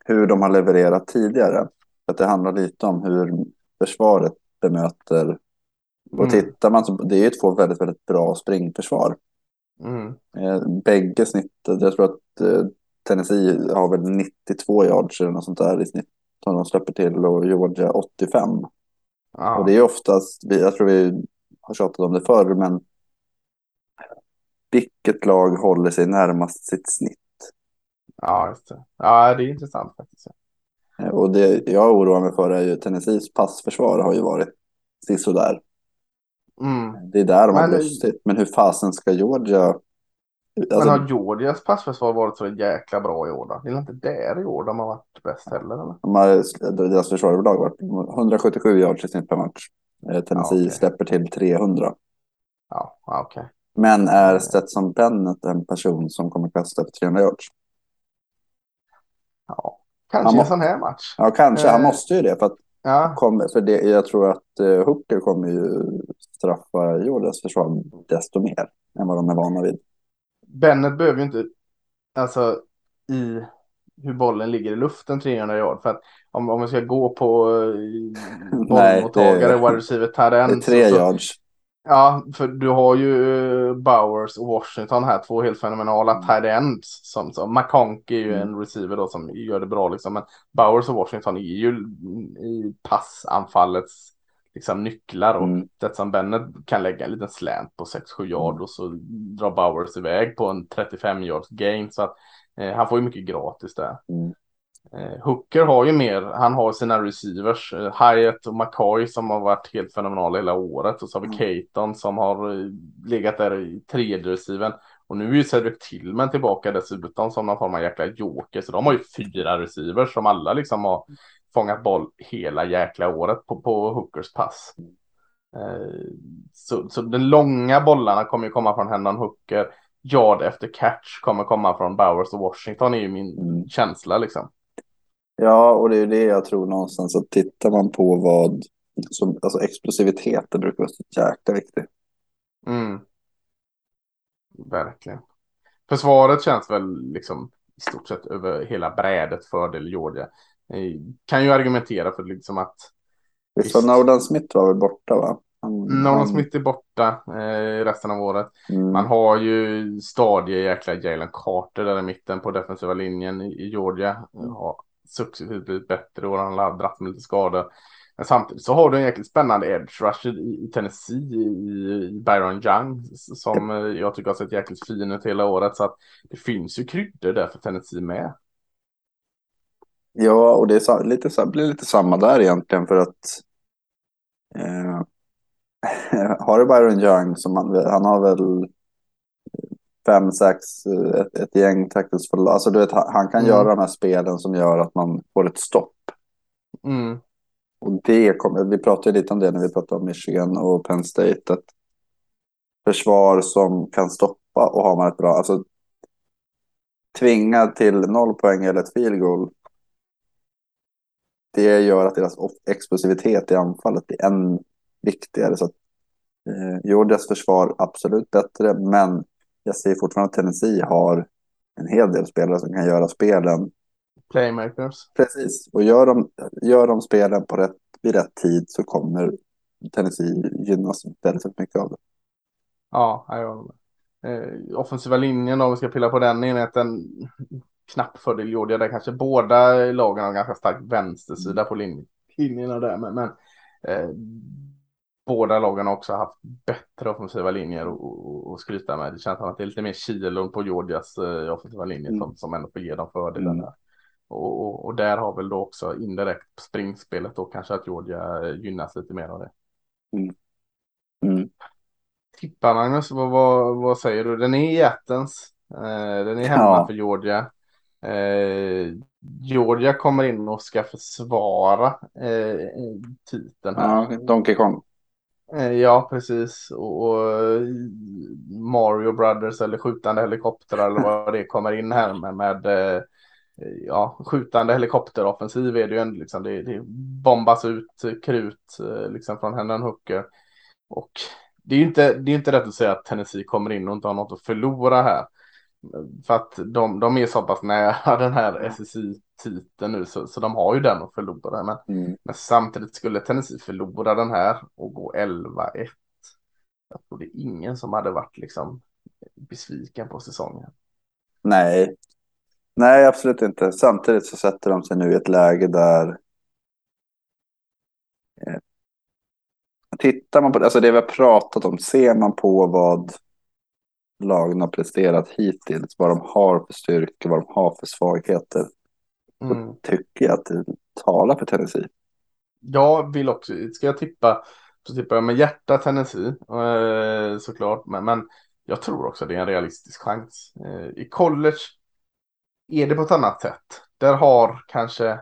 hur de har levererat tidigare. Att det handlar lite om hur försvaret bemöter. Och mm. tittar man så det är ju två väldigt, väldigt bra springförsvar. Mm. Eh, bägge snittet, jag tror att eh, Tennessee har väl 92 yards eller något sånt där i snitt som de släpper till och Georgia 85. Ah. Och det är oftast, jag tror vi har tjatat om det förr, men vilket lag håller sig närmast sitt snitt? Ja, just det. Ja, det är intressant faktiskt. Eh, och det jag oroar mig för är ju Tennessees passförsvar har ju varit sisådär. Mm. Det är där de har brustit. Men hur fasen ska Georgia Alltså, men har Georgias passförsvar varit så jäkla bra i år då? Det är inte där i år de har varit bäst heller? Eller? De har, deras försvar överlag varit 177 yards i snitt per match. Eh, Tennessee ja, okay. släpper till 300. Ja, okej. Okay. Men är Stetson Bennett en person som kommer kasta för 300 yards? Ja, kanske en sån här match. Ja, kanske. Han eh, måste ju det. För, att ja. kommer, för det, jag tror att uh, Hooker kommer ju straffa Georgias försvar desto mer än vad de är vana vid. Bennett behöver ju inte, alltså i hur bollen ligger i luften 300 yard. För att om, om vi ska gå på bollmottagare, wide receiver, tight Tre så, yards. Ja, för du har ju eh, Bowers och Washington här, två helt fenomenala mm. tight ends. Som, som McConk är ju mm. en receiver då som gör det bra liksom. Men Bowers och Washington är ju i passanfallets liksom nycklar och mm. Stetson Bennett kan lägga en liten slant på 6-7 yard mm. och så drar Bowers iväg på en 35 yards gain så att eh, han får ju mycket gratis där. Mm. Eh, Hooker har ju mer, han har sina receivers, eh, Hyatt och McCoy som har varit helt fenomenala hela året och så har vi mm. Caton som har eh, legat där i tredje receiven och nu är ju Cedric Tillman tillbaka dessutom som någon form av jäkla joker så de har ju fyra receivers som alla liksom har fångat boll hela jäkla året på, på Hookers pass. Eh, så, så den långa bollarna kommer ju komma från Hendon Hooker. Yard efter catch kommer komma från Bowers och Washington är ju min mm. känsla liksom. Ja, och det är det jag tror någonstans att tittar man på vad som, alltså explosiviteten brukar vara så jäkla viktig. Mm. Verkligen. Försvaret känns väl liksom i stort sett över hela brädet fördel Georgia. Kan ju argumentera för liksom att. Visst var Nolan Smith var väl borta va? Nolan Smith är borta eh, resten av året. Mm. Man har ju stadie jäkla Jalen Carter där i mitten på defensiva linjen i, Georgia. Mm. Har successivt blivit bättre och han har dragit med lite skador. Men samtidigt så har du en jäkligt spännande edge rusher i, Tennessee i, Byron Young som mm. jag tycker har sett jäkligt fin ut hela året. Så att det finns ju kryddor där för Tennessee med. Ja, och det är lite, blir lite samma där egentligen för att eh, har du Byron Young som han, han har väl fem, sex, ett, ett gäng tackles för Alltså du vet, han kan mm. göra de här spelen som gör att man får ett stopp. Mm. Och det kommer, vi pratade lite om det när vi pratade om Michigan och Penn State. Att försvar som kan stoppa och har man ett bra, alltså tvinga till noll poäng eller ett field goal. Det gör att deras explosivitet i anfallet blir än viktigare. Så att, eh, försvar absolut bättre, men jag ser fortfarande att Tennessee har en hel del spelare som kan göra spelen. Playmakers. Precis, och gör de, gör de spelen på rätt, vid rätt tid så kommer Tennessee gynnas väldigt mycket av det. Ja, jag håller med. Eh, offensiva linjen om vi ska pilla på den enheten. Knapp fördel Georgia där kanske båda lagen har ganska stark vänstersida på lin linjerna där. Men, men eh, båda lagen har också haft bättre offensiva linjer att skryta med. Det känns som att det är lite mer kilon på Georgias eh, offensiva linje mm. som, som ändå får ge dem fördelen mm. Och, och, och, där har väl då också indirekt springspelet då kanske att Georgia gynnas lite mer av det. Mm. Mm. Tippa Magnus, vad, vad, vad, säger du? Den är i Athens. Eh, den är hemma ja. för Georgia. Eh, Georgia kommer in och ska försvara eh, titeln här. Ja, Donkey Kong. Eh, ja, precis. Och, och, Mario Brothers eller skjutande helikoptrar eller vad det kommer in här med. med eh, ja, skjutande helikopteroffensiv är det ju en, liksom, det, det bombas ut krut eh, liksom från Hendon Hooker. Och det är ju inte, det är inte rätt att säga att Tennessee kommer in och inte har något att förlora här. För att de, de är så pass nära den här SSI-titeln nu så, så de har ju den att förlora. Men, mm. men samtidigt skulle Tennessee förlora den här och gå 11-1. Jag tror det är ingen som hade varit liksom besviken på säsongen. Nej, nej absolut inte. Samtidigt så sätter de sig nu i ett läge där eh, tittar man på alltså det vi har pratat om, ser man på vad lagen har presterat hittills, vad de har för styrkor, vad de har för svagheter. Mm. Så tycker jag att det talar för Tennessee. Jag vill också, ska jag tippa så tippar jag med hjärta Tennessee eh, såklart. Men, men jag tror också det är en realistisk chans. Eh, I college är det på ett annat sätt. Där har kanske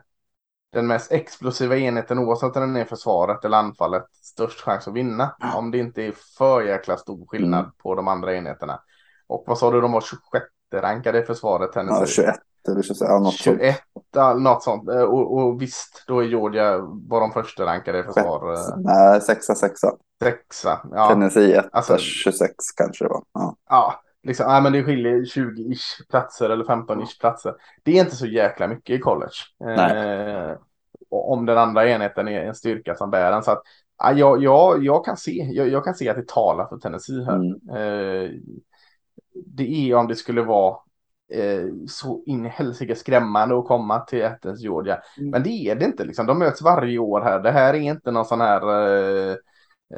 den mest explosiva enheten oavsett om den är försvaret eller anfallet störst chans att vinna. Om det inte är för jäkla stor skillnad mm. på de andra enheterna. Och vad sa du, de var 26 rankade i försvaret Tennessee? Ja, 21 eller 26, ja, något 21, sånt. något sånt. Eh, och, och, visst, då är Georgia, var de första rankade i försvar? Eh, nej, sexa, sexa. Sexa, ja. Tennessee 1, alltså, 26 kanske det var. Ja. ja. Liksom, nej, men det skiljer 20-ish platser eller 15-ish platser. Det är inte så jäkla mycket i college. Eh, om den andra enheten är en styrka som bär den. Så att, ja, jag, jag, jag, kan se, jag, jag, kan se att det talar för Tennessee här. Mm. Eh, det är om det skulle vara eh, så in i helsike skrämmande att komma till Athens, Georgia. Mm. Men det är det inte. Liksom. De möts varje år här. Det här är inte någon sån här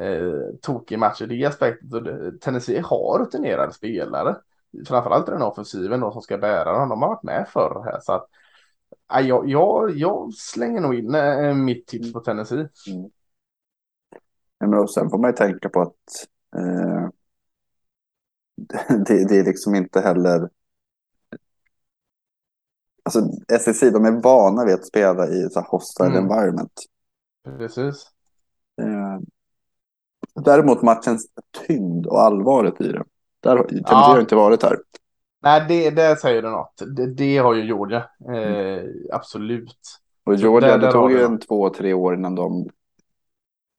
eh, eh, tokig match i det aspektet. Tennessee har rutinerade spelare. Framförallt den offensiven då, som ska bära dem. De har varit med förr här. Så att, ja, jag, jag, jag slänger nog in äh, mitt tips på Tennessee. Mm. Men sen får man ju tänka på att eh, det, det, är liksom inte heller... Alltså SEC, de är vana vid att spela i så hostile mm. environment. Precis. Eh, däremot matchens tyngd och allvaret i det. Där har ja. inte varit här. Nej, det, det säger du något. Det, det har ju Georgia. Eh, mm. Absolut. Och Georgia, det tog ju en två, tre år innan de...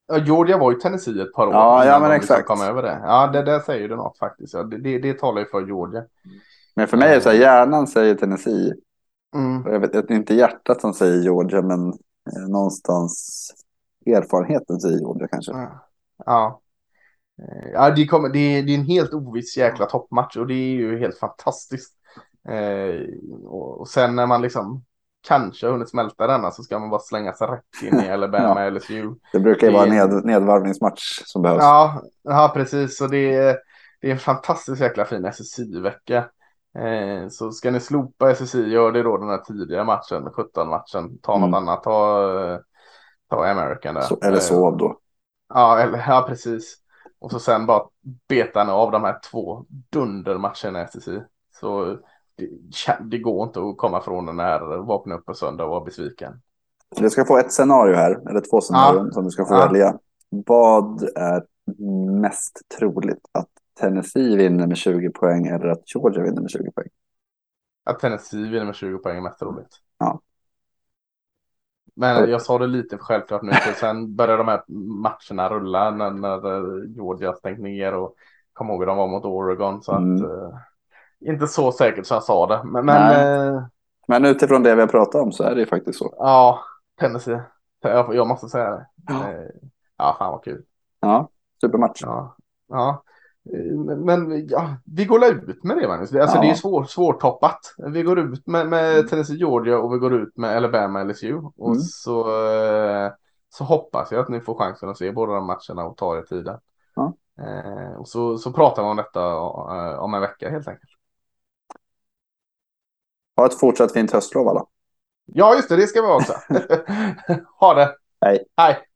Ja, Georgia var ju Tennessee ett par år. Ja, ja men liksom exakt. Kom över det. Ja, det, det säger du något faktiskt. Ja, det, det, det talar ju för Georgia. Men för mig är det så här, eh. hjärnan säger Tennessee. Mm. Jag vet det är inte hjärtat som säger Georgia, men eh, någonstans erfarenheten säger Georgia kanske. Ja. Eh, ja, det, kommer, det, är, det är en helt oviss jäkla toppmatch och det är ju helt fantastiskt. Eh, och, och, sen när man liksom kanske har hunnit smälta denna så ska man bara slänga sig rätt in i Alabama ja. LSU. Det brukar ju vara en ned, nedvarvningsmatch som behövs. Ja, ja precis. Och det är, det är en fantastiskt jäkla fin SSI-vecka. Eh, så ska ni slopa SSI, gör det då den här tidiga matchen, 17-matchen. Ta mm. något annat, ta, ta American där. Så, eller sov då. Ja, eller, ja, precis. Och så sen bara betar han av de här två dundermatcherna i SSI. Så det, det, går inte att komma från den här, vakna upp på söndag och vara besviken. Du ska få ett scenario här, eller två scenarion ja. som du ska få ja. välja. Vad är mest troligt? Att Tennessee vinner med 20 poäng eller att Georgia vinner med 20 poäng? Att Tennessee vinner med 20 poäng är mest troligt. Ja. Men jag sa det lite självklart nu, för sen började de här matcherna rulla när, när Georgia stängt ner och kom ihåg hur de var mot Oregon. Så mm. att, uh, inte så säkert som jag sa det. Men, men, uh, men utifrån det vi har pratat om så är det ju faktiskt så. Ja, Tennessee. Jag, jag måste säga det. Ja, uh, ja fan vad kul. Ja, supermatch. Ja, ja. Men ja, vi går ut med det Magnus. Alltså, ja. Det är svår, svårtoppat. Vi går ut med, med mm. Tennessee Georgia och vi går ut med Alabama LSU. Och mm. så, eh, så hoppas jag att ni får chansen att se båda de matcherna och ta er tiden. Ja. Eh, och så, så pratar vi om detta eh, om en vecka helt enkelt. Ha ett fortsatt fint höstlov alla. Ja, just det. Det ska vi också. ha det. Hej. Hej.